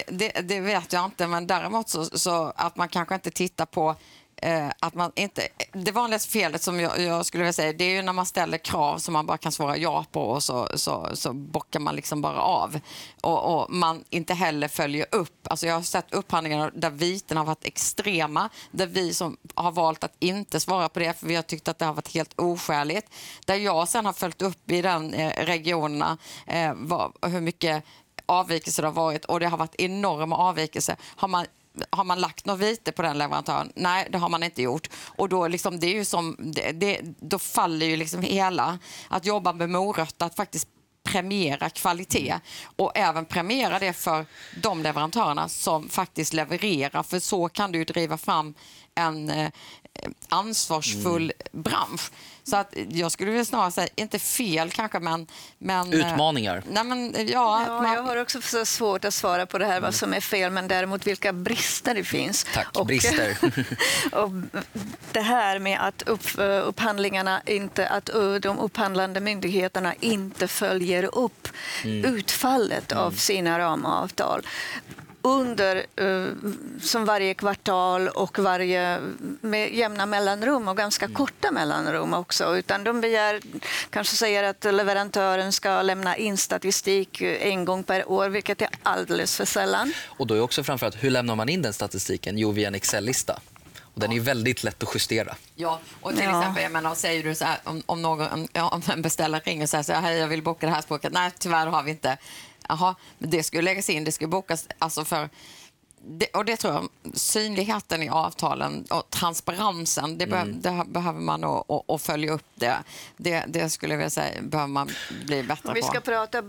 det, det, vet jag inte, men däremot så, så att man kanske inte tittar på eh, att man inte... Det vanligaste felet som jag, jag skulle vilja säga, det är ju när man ställer krav som man bara kan svara ja på och så, så, så bockar man liksom bara av. Och, och man inte heller följer upp. Alltså jag har sett upphandlingar där viten har varit extrema, där vi som har valt att inte svara på det, för vi har tyckt att det har varit helt oskäligt. Där jag sen har följt upp i den eh, regionerna eh, vad, hur mycket avvikelser det har varit och det har varit enorma avvikelser. Har man har man lagt något vite på den leverantören? Nej, det har man inte gjort. Och då, liksom, det är ju som, det, det, då faller ju liksom hela... Att jobba med morötter, att faktiskt premiera kvalitet och även premiera det för de leverantörerna som faktiskt levererar. För så kan du driva fram en eh, ansvarsfull bransch. Så att jag skulle vilja snarare säga, inte fel kanske, men... men eh,
Utmaningar.
Nej, men, ja,
Ja,
man-
jag har också så svårt att svara på det här vad som är fel, men däremot vilka brister det finns.
Tack, brister. *laughs* *laughs*
och det här med att upp, eh, upphandlingarna inte, att eh, de upphandlande myndigheterna inte följer upp utfallet av sina ramavtal under, eh, som varje kvartal och varje, med jämna mellanrum och ganska korta mellanrum också. Utan de begär, kanske säger att leverantören ska lämna in statistik eh, en gång per år, vilket är alldeles för sällan.
Och då är också framförallt, hur lämnar man in den statistiken? Jo, via en Excel-lista. Och den är väldigt lätt att justera.
Ja, och till
Ja.
exempel, jag menar, säger du så här, om, om, någon, om en beställare ringer och säger så här, hej jag vill boka det här språket. Nej, tyvärr har vi inte. Jaha, men det ju läggas in, det ska bokas, alltså för det, och det tror jag, synligheten i avtalen och transparensen, det, be, det behöver man att- att följa upp det. det. Det skulle jag vilja säga, behöver man bli bättre
Om vi
på.
ska prata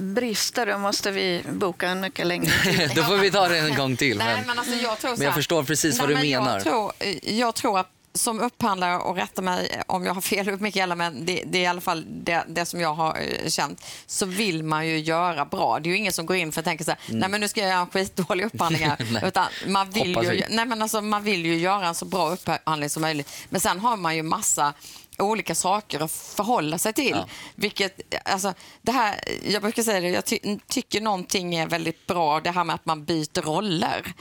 brister, då måste vi boka en mycket längre tid. *laughs*
Då får vi ta det en gång till.
Nej,
men-
men alltså jag tror så
men jag
här-
förstår precis vad
Nej,
du
men
menar.
Jag tror, jag tror att som upphandlare, och rätta mig om jag har fel *laughs* Mikaela, men det, det är i alla fall det, det som jag har eh, känt, så vill man ju göra bra. Det är ju ingen som går in för att tänka så här, nej men nu ska jag göra en skitdålig upphandling här. *laughs*
Mm.
Utan man vill,
Hoppas
ju, nej men alltså, man vill ju göra en så bra upphandling som möjligt. Men sen har man ju massa olika saker att förhålla sig till.
Ja.
Vilket, alltså, det här, jag brukar säga det, jag ty- tycker någonting är väldigt bra, det här med att man byter roller.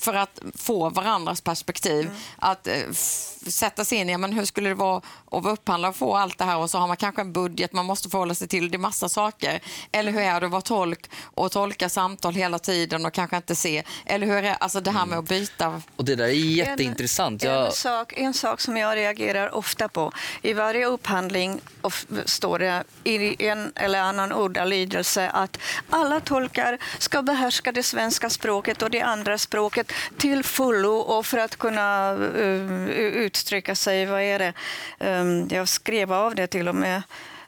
För att få varandras perspektiv. Att eh, sätta sig in i ja, men hur skulle det vara att vara upphandlare och få allt det här och så har man kanske en budget man måste förhålla sig till. Det är massa saker. Eller hur är det att vara tolk och tolka samtal hela tiden och kanske inte se. Eller hur är det, alltså det här med att byta.
Och det där är jätteintressant.
En,
Jag,
en, sak, en sak som jag reagerar ofta på. I varje upphandling står det i en eller annan ordalydelse att alla tolkar ska behärska det svenska språket och det andra språket till fullo och för att kunna eh, uttrycka sig, vad är det? Um, jag skrev av det till och med.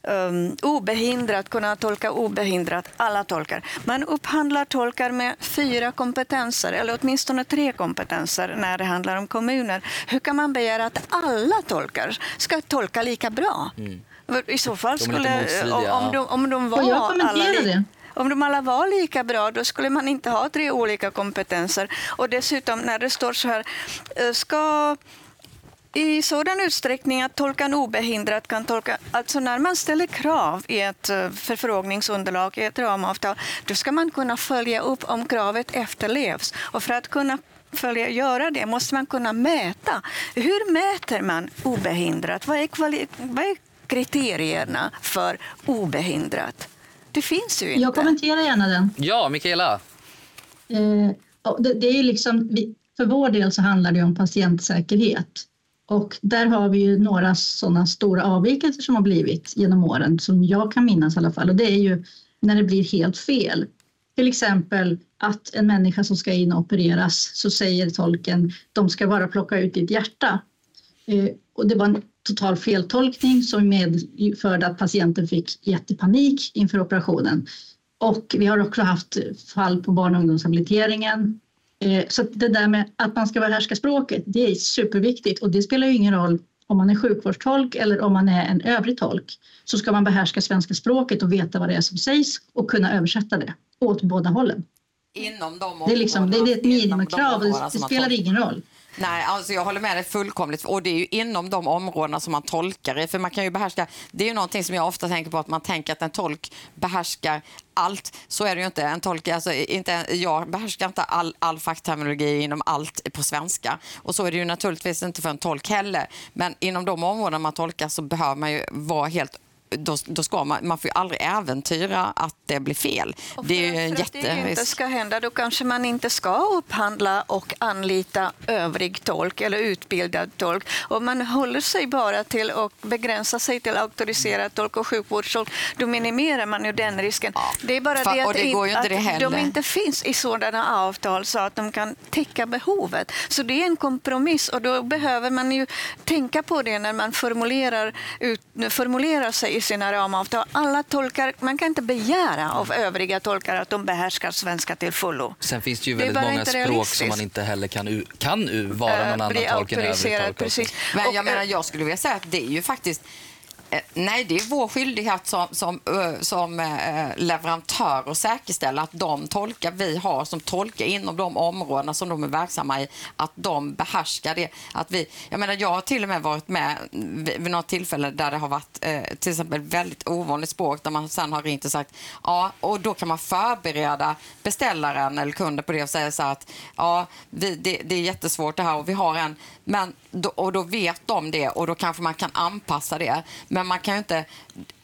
Um, obehindrat, kunna tolka obehindrat, alla tolkar. Man upphandlar tolkar med fyra kompetenser, eller åtminstone tre kompetenser när det handlar om kommuner. Hur kan man begära att alla tolkar ska tolka lika bra? I så fall
Mm.
Skulle, om, de, om de var
Får jag
alla
kommentera det?
Om de alla var lika bra, då skulle man inte ha tre olika kompetenser. Och dessutom, när det står så här, eh, ska i sådan utsträckning att tolkan obehindrat kan tolka... Alltså när man ställer krav i ett eh, förfrågningsunderlag, i ett ramavtal, då ska man kunna följa upp om kravet efterlevs. Och för att kunna följa, göra det måste man kunna mäta. Hur mäter man obehindrat? Vad är, kvali, vad är kriterierna för obehindrat? Det finns ju inte.
Jag kommenterar gärna den.
ja, Mikaela.
Eh, det, det är ju liksom, för vår del så handlar det om patientsäkerhet. Och där har vi ju några sådana stora avvikelser som har blivit genom åren, som jag kan minnas i alla fall. Och det är ju när det blir helt fel. Till exempel att en människa som ska in och opereras så säger tolken de ska bara plocka ut ditt hjärta. Eh, och det var en total feltolkning som medförde att patienten fick jättepanik inför operationen. Och vi har också haft fall på barn och ungdomshabiliteringen. Eh, Så det där med att man ska behärska språket, det är superviktigt och det spelar ju ingen roll om man är sjukvårdstolk eller om man är en övrig tolk. Så ska man behärska svenska språket och veta vad det är som sägs och kunna översätta det åt båda hållen.
Inom de
Det är, liksom, det är ett
de
minimikrav och det, det spelar ingen roll.
Nej, alltså jag håller med dig fullkomligt. Och det är ju inom de områdena som man tolkar i. För man kan ju behärska, det är ju någonting som jag ofta tänker på, att man tänker att en tolk behärskar allt. Så är det ju inte. En tolk, alltså inte, jag behärskar inte all, all fackterminologi inom allt på svenska. Och så är det ju naturligtvis inte för en tolk heller. Men inom de områden man tolkar så behöver man ju vara helt då, då ska man, man får ju aldrig äventyra att det blir fel.
Och
Det är ju en
för att det inte
jätterisk.
ska hända, då kanske man inte ska upphandla och anlita övrig tolk eller utbildad tolk. Om man håller sig bara till och begränsar sig till auktoriserad tolk och sjukvårdstolk, då minimerar man ju den risken. Det är bara
Fa-
det att,
det inte
att
det
de inte finns i sådana avtal så att de kan täcka behovet. Så det är en kompromiss och då behöver man ju tänka på det när man formulerar, ut, formulerar sig sina ramavtal. Alla tolkar, man kan inte begära av övriga tolkar att de behärskar svenska till fullo.
Sen finns det ju
Det
väldigt
bara
många språk som man inte heller kan, kan vara någon annan
bli
tolk än övrig tolk.
precis.
Men jag menar,
eh,
jag skulle vilja säga att det är ju faktiskt Eh, nej, det är vår skyldighet som, som, eh, som eh, leverantör att säkerställa att de tolkar vi har som tolkar inom de områden som de är verksamma i, att de behärskar det. Att vi, jag, menar, jag har till och med varit med vid, något tillfälle där det har varit till exempel väldigt ovanligt språk där man sen har ringt och sagt ja, och då kan man förbereda beställaren eller kunden på det och säga så här att ja, vi, det, det är jättesvårt det här och vi har en, men och då vet de det och då kanske man kan anpassa det. Men men man kan ju inte,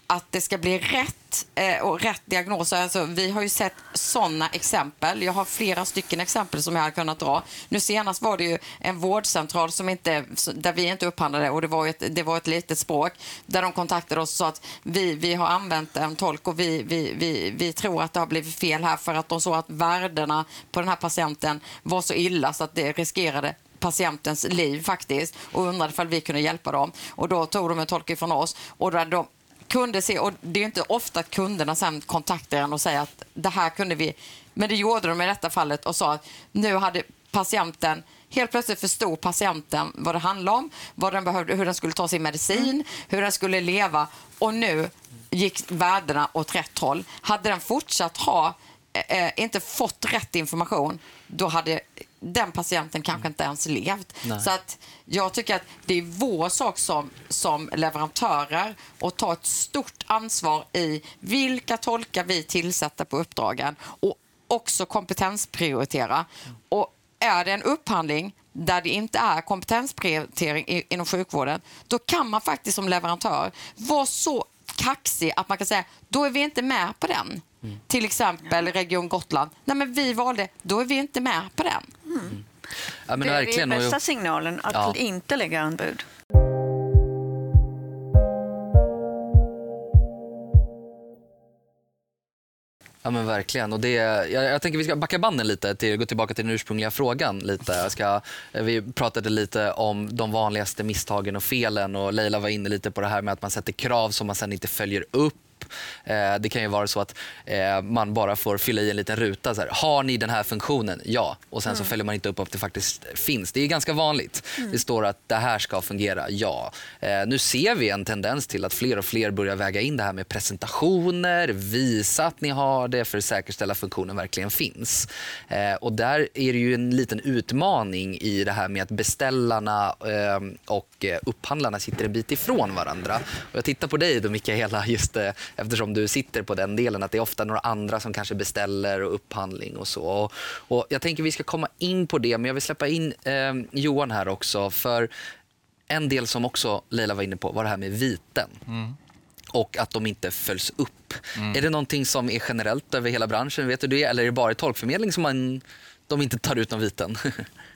att det ska bli rätt eh, och rätt diagnos. Alltså, vi har ju sett sådana exempel. Jag har flera stycken exempel som jag har kunnat dra. Nu senast var det ju en vårdcentral som inte, där vi inte upphandlade och det var ett, det var ett litet språk där de kontaktade oss och sa att vi, vi har använt en tolk och vi, vi, vi, vi tror att det har blivit fel här för att de såg att värdena på den här patienten var så illa så att det riskerade patientens liv faktiskt och undrade ifall vi kunde hjälpa dem. Och då tog de en tolk ifrån oss och där de kunde se, och det är inte ofta att kunderna sen kontaktar en och säger att det här kunde vi, men det gjorde de i detta fallet och sa att nu hade patienten Helt plötsligt förstod patienten vad det handlade om, vad den behövde, hur den skulle ta sin medicin, hur den skulle leva och nu gick värdena åt rätt håll. Hade den fortsatt ha eh, inte fått rätt information, då hade den patienten kanske inte ens levt.
Nej.
Så att jag tycker att det är vår sak som, som leverantörer att ta ett stort ansvar i vilka tolkar vi tillsätter på uppdragen och också kompetensprioritera. Och är det en upphandling där det inte är kompetensprioritering inom sjukvården, då kan man faktiskt som leverantör vara så kaxig att man kan säga då är vi inte med på den. Till exempel Region Gotland. Nej, men vi valde, då är vi inte med på den.
Ja, men
det är den
Och-
bästa signalen, att
Ja.
inte lägga anbud.
Ja men verkligen. Och det, jag, jag tänker vi ska backa banden lite, till, gå tillbaka till den ursprungliga frågan. lite. Jag ska, vi pratade lite om de vanligaste misstagen och felen och Leila var inne lite på det här med att man sätter krav som man sen inte följer upp. Eh, det kan ju vara så att eh, man bara får fylla i en liten ruta. Så här, har ni den här funktionen? Ja. Och sen så följer man inte upp att det faktiskt finns. Det är ganska vanligt. Det står att det här ska fungera. Ja. Eh, nu ser vi en tendens till att fler och fler börjar väga in det här med presentationer, visa att ni har det för att säkerställa att funktionen verkligen finns. Eh, och där är det ju en liten utmaning i det här med att beställarna eh, och eh, upphandlarna sitter en bit ifrån varandra. Och jag tittar på dig då Mikaela, just eftersom du sitter på den delen att det är ofta några andra som kanske beställer och upphandling och så. Och, och jag tänker vi ska komma in på det, men jag vill släppa in eh, Johan här också. För en del som också Leila var inne på var det här med viten och att de inte följs upp. Är det någonting som är generellt över hela branschen? Vet du det? Eller är det bara i tolkförmedling som man, de inte tar ut någon viten? *laughs*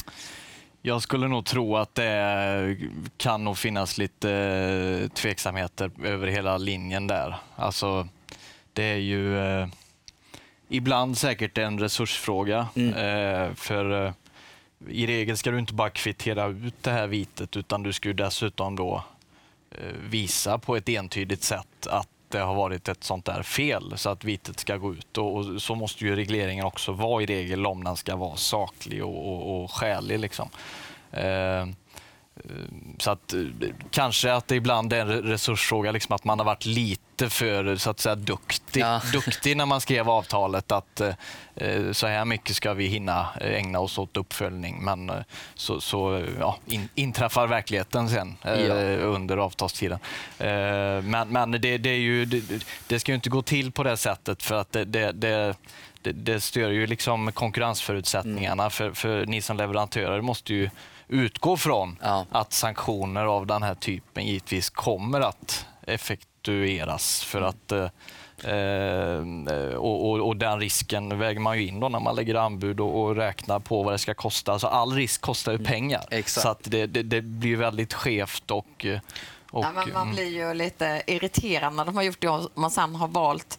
Jag skulle nog tro att det kan nog finnas lite eh, tveksamheter över hela linjen där. Alltså, det är ju eh, ibland säkert en resursfråga. Eh, för eh, i regel ska du inte bara kvittera ut det här vitet utan du ska dessutom då eh, visa på ett entydigt sätt att det har varit ett sånt där fel så att vitet ska gå ut. Och, och så måste ju regleringen också vara i regel om den ska vara saklig och, och, och skälig. Liksom. Eh, så att, eh, kanske att det ibland är en re- resursfråga, liksom att man har varit lite för så att säga, duktig,
Ja. *laughs*
duktig när man skrev avtalet. Att eh, eh, så här mycket ska vi hinna eh, ägna oss åt uppföljning. Men så, så ja, in, inträffar verkligheten sen eh,
Ja.
under avtalstiden. Eh, men men det, det, är ju, det, det ska ju inte gå till på det sättet för att det, det, det det, det stör ju liksom konkurrensförutsättningarna. För, för ni som leverantörer måste ju utgå från
Ja.
att sanktioner av den här typen givetvis kommer att effektueras. För att, eh, eh, och, och, och den risken väger man ju in då när man lägger anbud och, och räknar på vad det ska kosta. Alltså all risk kostar ju pengar.
Exakt.
Så att det, det, det blir väldigt skevt och, eh, och
Ja, men man
mm.
blir ju lite irriterad när de har gjort det och man sen har valt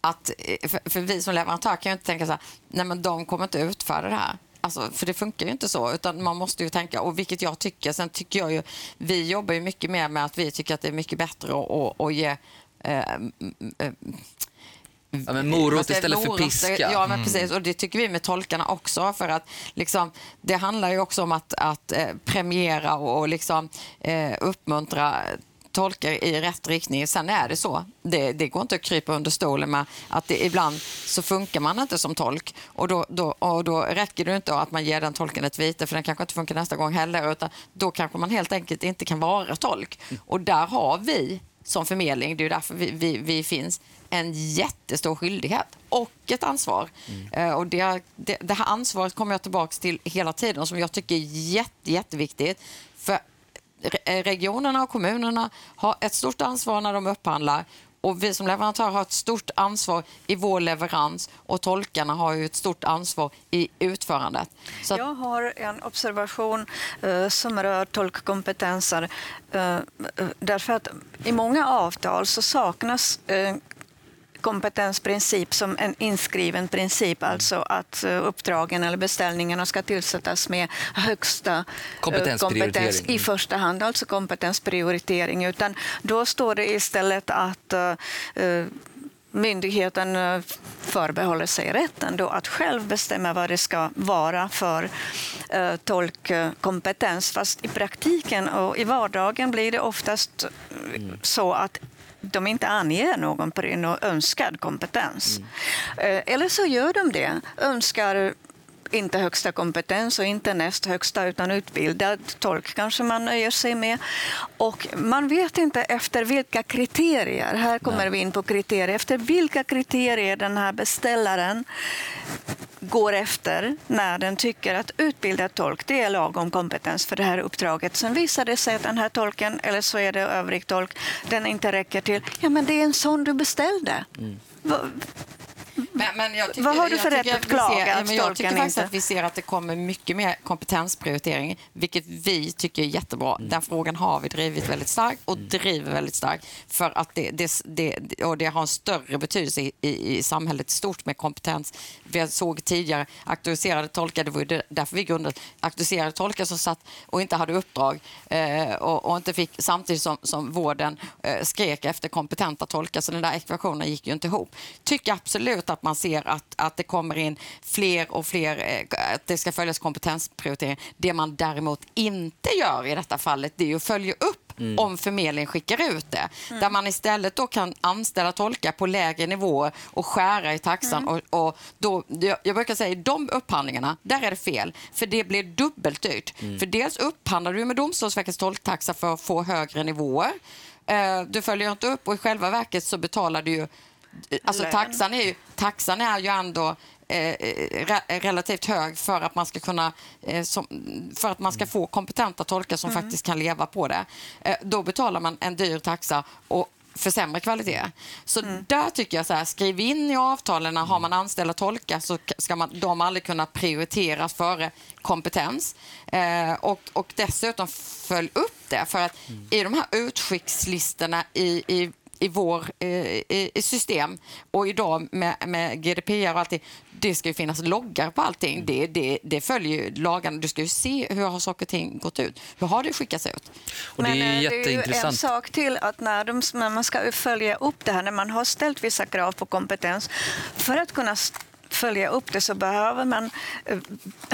att... eh, För, för vi som leverantör kan ju inte tänka så här, nej men de kommer inte utföra det här. Alltså, för det funkar ju inte så, utan man måste ju tänka, och vilket jag tycker, sen tycker jag ju, vi jobbar ju mycket mer med att vi tycker att det är mycket bättre att, att, att ge eh, m-
Ja, men morot
är
istället för
morot,
piska.
Ja, men precis. Och det tycker vi med tolkarna också. För att liksom, det handlar ju också om att, att eh, premiera och, och liksom, eh, uppmuntra tolkar i rätt riktning. Sen är det så. Det, det går inte att krypa under stolen med att det, ibland så funkar man inte som tolk. Och då, då, och då räcker det inte att man ger den tolken ett vite för den kanske inte funkar nästa gång heller. Utan då kanske man helt enkelt inte kan vara tolk. Och där har vi som förmedling, det är därför vi, vi, vi finns, en jättestor skyldighet och ett ansvar. Eh, och det, det, det här ansvaret kommer jag tillbaka till hela tiden som jag tycker är jätte, jätteviktigt. För Eh, regionerna och kommunerna har ett stort ansvar när de upphandlar och vi som leverantör har ett stort ansvar i vår leverans och tolkarna har ju ett stort ansvar i utförandet. Så att,
Jag har en observation eh, som rör tolkkompetenser. Eh, eh, därför att i många avtal så saknas eh, kompetensprincip som en inskriven princip, alltså att eh, uppdragen eller beställningarna ska tillsättas med högsta eh, kompetens i första hand, alltså kompetensprioritering. Utan då står det istället att eh, myndigheten eh, förbehåller sig rätten då att själv bestämma vad det ska vara för tolkkompetens. Fast i praktiken och i vardagen blir det oftast eh, så att de inte anger någon önskad kompetens. Mm. Eller så gör de det, önskar inte högsta kompetens och inte näst högsta utan utbildad tolk kanske man nöjer sig med. Och man vet inte efter vilka kriterier, här kommer vi in på kriterier, efter vilka kriterier den här beställaren går efter när den tycker att utbildad tolk det är lagom kompetens för det här uppdraget. Sen visar det sig att den här tolken, eller så är det övrig tolk, den inte räcker till. Ja, men det är en sån du beställde. Mm.
Men, men tycker,
Vad har du för rätt att klaga
att Jag tycker faktiskt att vi ser att det kommer mycket mer kompetensprioritering, vilket vi tycker är jättebra. Mm. Den frågan har vi drivit väldigt starkt och mm. driver väldigt starkt för att det, det, det, och det har en större betydelse i, i, i samhället stort med kompetens. Vi såg tidigare auktoriserade tolkar, det var ju därför vi grundade auktoriserade tolkar som satt och inte hade uppdrag eh, och, och, inte fick samtidigt som, som vården eh, skrek efter kompetenta tolkar, så den där ekvationen gick ju inte ihop. Tycker absolut att man ser att, att det kommer in fler och fler, eh, att det ska följas kompetensprioritering. Det man däremot inte gör i detta fallet det är att följa upp Mm. om förmedlingen skickar ut det. Mm. Där man istället då kan anställa tolkar på lägre nivåer och skära i taxan. Mm. Och, och, då, jag brukar säga i de upphandlingarna, där är det fel. För det blir dubbelt dyrt. Mm. För dels upphandlar du med Domstolsverkets tolktaxa för att få högre nivåer. Eh, du följer inte upp och i själva verket så betalar du ju Alltså taxan är ju, taxan är ju ändå eh, re, relativt hög för att man ska kunna eh, som, för att man ska få kompetenta tolkar som mm. faktiskt kan leva på det. Eh, då betalar man en dyr taxa och för sämre kvalitet. Så mm. där tycker jag så här, skriv in i avtalen, har man anställda tolkar så ska man, de aldrig kunna prioriteras före kompetens. Eh, och, och dessutom följ upp det, för att mm. i de här utskickslistorna i, i i vår eh, system. Och idag med, med GDPR och allting, det ska ju finnas loggar på allting. Mm. Det, det, det följer ju lagarna. Du ska ju se hur har saker och ting gått ut. Hur har det skickats ut?
Och det är Men, eh, Det är en sak till att när, de, när man ska följa upp det här, när man har ställt vissa krav på kompetens för att kunna följa upp det så behöver man eh,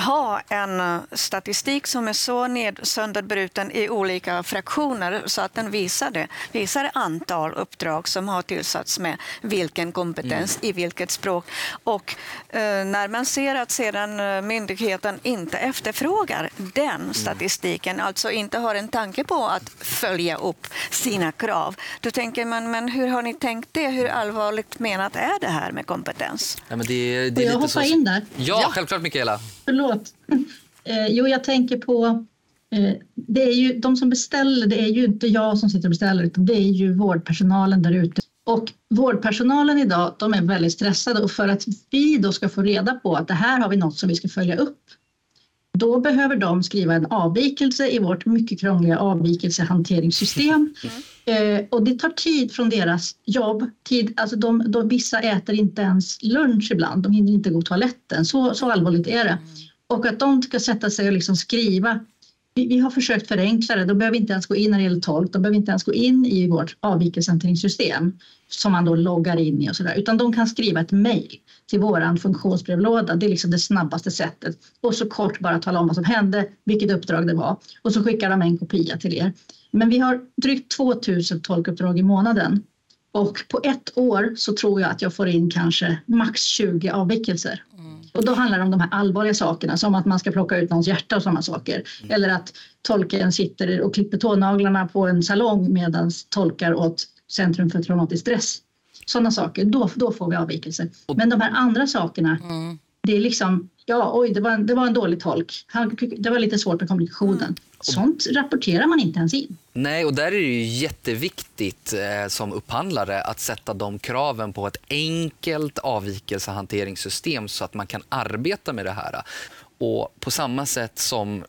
ha en eh, statistik som är så ned, sönderbruten i olika fraktioner så att den visar det. Visar antal uppdrag som har tillsatts med vilken kompetens mm. i vilket språk. Och eh, när man ser att sedan myndigheten inte efterfrågar den mm. statistiken, mm. alltså inte har en tanke på att följa upp sina krav, då tänker man, men hur har ni tänkt det? Hur allvarligt menat är det här med kompetens?
Ja, men det
det Får jag hoppa så... in där?
Ja, ja, självklart Mikaela.
Förlåt. Eh, jo, jag tänker på eh, det är ju, de som beställer, det är ju inte jag som sitter och beställer utan det är ju vårdpersonalen där ute. Och vårdpersonalen idag, de är väldigt stressade och för att vi då ska få reda på att det här har vi något som vi ska följa upp då behöver de skriva en avvikelse i vårt mycket krångliga avvikelsehanteringssystem. Mm. Eh, och det tar tid från deras jobb. Tid, alltså de, de, vissa äter inte ens lunch ibland, de hinner inte gå på toaletten. Så, så allvarligt är det. Mm. Och att de ska sätta sig och liksom skriva vi, vi, har försökt förenkla det. De behöver inte ens gå in när det gäller tolk. De behöver inte ens gå in i vårt avvikelsehanteringssystem som man då loggar in i och sådär, utan de kan skriva ett mejl till våran funktionsbrevlåda. Det är liksom det snabbaste sättet och så kort bara tala om vad som hände, vilket uppdrag det var och så skickar de en kopia till er. Men vi har drygt 2000 tolkuppdrag i månaden och på ett år så tror jag att jag får in kanske max 20 avvikelser. Och då handlar det om de här allvarliga sakerna som att man ska plocka ut någons hjärta och sådana saker. Mm. Eller att tolken sitter och klipper tånaglarna på en salong medan tolkar åt Centrum för traumatisk stress. Sådana saker, då, då får vi avvikelser. Men de här andra sakerna, mm. det är liksom, ja oj det var en, det var en dålig tolk. Det var lite svårt med kommunikationen. Mm. Sånt rapporterar man inte ens in.
Nej, och där är det ju jätteviktigt eh, som upphandlare att sätta de kraven på ett enkelt avvikelsehanteringssystem så att man kan arbeta med det här. Och på samma sätt som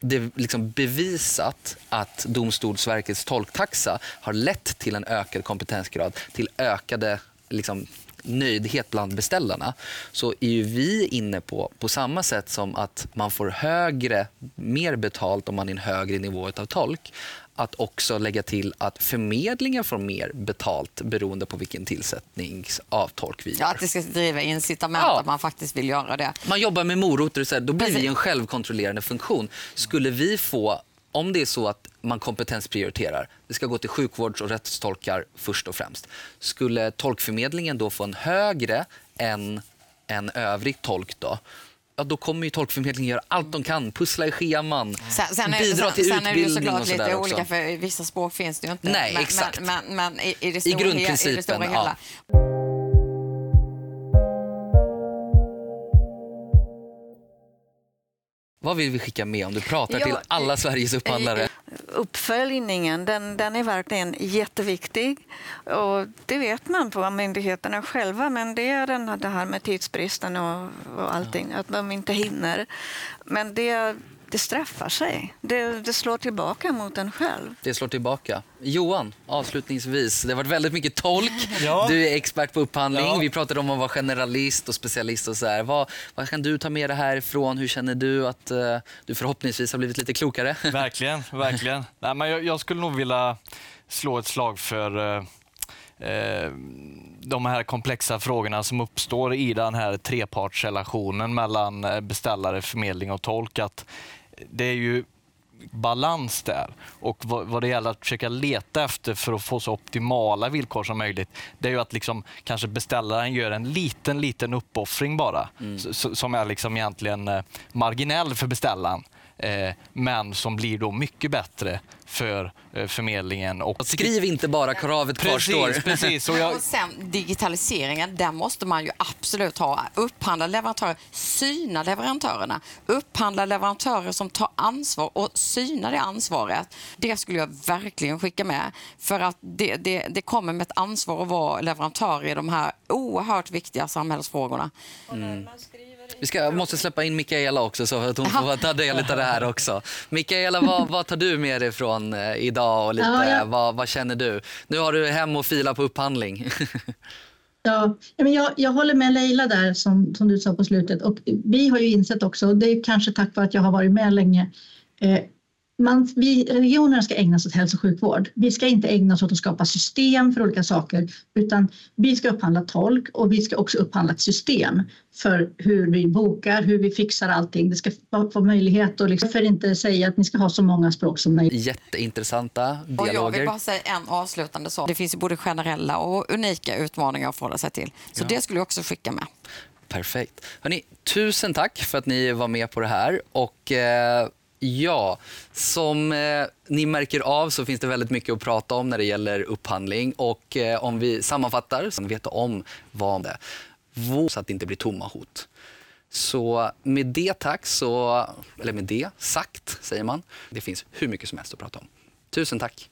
det liksom bevisat att Domstolsverkets tolktaxa har lett till en ökad kompetensgrad, till ökade liksom, nöjdhet bland beställarna så är ju vi inne på, på samma sätt som att man får högre, mer betalt om man är en högre nivå av tolk, att också lägga till att förmedlingen får mer betalt beroende på vilken tillsättning av tolk vi gör.
Ja, att det ska driva incitament ja. att man faktiskt vill göra det.
Man jobbar med morötter, så här, då blir Precis. vi en självkontrollerande funktion. Skulle vi få om det är så att man kompetensprioriterar, det ska gå till sjukvårds och rättstolkar först och främst. Skulle tolkförmedlingen då få en högre än en övrig tolk då, ja, då kommer ju tolkförmedlingen göra allt de kan. Pussla i scheman, sen, sen bidra
sen,
till
sen
utbildning
Sen är det ju såklart lite
också.
olika, för vissa språk finns det ju inte.
Nej, men, exakt.
Men, men, men i, i, det stora,
I grundprincipen,
i det stora
hela.
Ja.
Vad vill vi skicka med om du pratar
Ja,
till alla Sveriges upphandlare?
Uppföljningen den, den är verkligen jätteviktig. Och det vet man på myndigheterna själva, men det är den, det här med tidsbristen och, och allting, att de inte hinner. Men det, det straffar sig. Det, det slår tillbaka mot en själv.
Det slår tillbaka. Johan, avslutningsvis. Det har varit väldigt mycket tolk. *laughs*
Ja.
Du är expert på upphandling.
Ja.
Vi pratade om att vara generalist och specialist. och så här. Vad, vad kan du ta med dig härifrån? Hur känner du att eh, du förhoppningsvis har blivit lite klokare? *laughs*
Verkligen, verkligen. Nej, men jag, jag skulle nog vilja slå ett slag för eh, de här komplexa frågorna som uppstår i den här trepartsrelationen mellan beställare, förmedling och tolk. Att det är ju balans där. Och vad, vad det gäller att försöka leta efter för att få så optimala villkor som möjligt, det är ju att liksom, kanske beställaren gör en liten, liten uppoffring bara, s- som är liksom egentligen eh, marginell för beställaren. Eh, men som blir då mycket bättre för eh, förmedlingen. Och
Skriv inte bara kravet kvarstår.
Precis, precis. Och jag,
Och sen digitaliseringen, där måste man ju absolut ha upphandla leverantörer, syna leverantörerna, upphandla leverantörer som tar ansvar och syna det ansvaret. Det skulle jag verkligen skicka med. För att det, det, det kommer med ett ansvar att vara leverantör i de här oerhört viktiga samhällsfrågorna.
Vi ska, måste släppa in Mikaela också så att hon får ta del av det här också. Mikaela, vad, vad tar du med dig från eh, idag och lite,
Ja, jag-
vad, vad känner du? Nu har du hem och fila på upphandling. *laughs*
Ja, ja, men jag, jag håller med Leila där som, som du sa på slutet och vi har ju insett också, och det är kanske tack vare att jag har varit med länge, eh, man, vi, regionerna ska ägna sig åt hälso och sjukvård. Vi ska inte ägna oss åt att skapa system för olika saker utan vi ska upphandla tolk och vi ska också upphandla ett system för hur vi bokar, hur vi fixar allting. Det ska få möjlighet att liksom, för inte säga att ni ska ha så många språk som möjligt.
Jätteintressanta
Och jag vill
dialoger.
bara säga en avslutande sak. Det finns ju både generella och unika utmaningar att förhålla sig till. Så det skulle jag också skicka med.
Perfekt. Hörrni, tusen tack för att ni var med på det här. Och eh, ja, som eh, ni märker av så finns det väldigt mycket att prata om när det gäller upphandling. Och eh, om vi sammanfattar så vet om vad det är. Så att det inte blir tomma hot. Så med det tack, så, eller med det sagt säger man. Det finns hur mycket som helst att prata om. Tusen tack.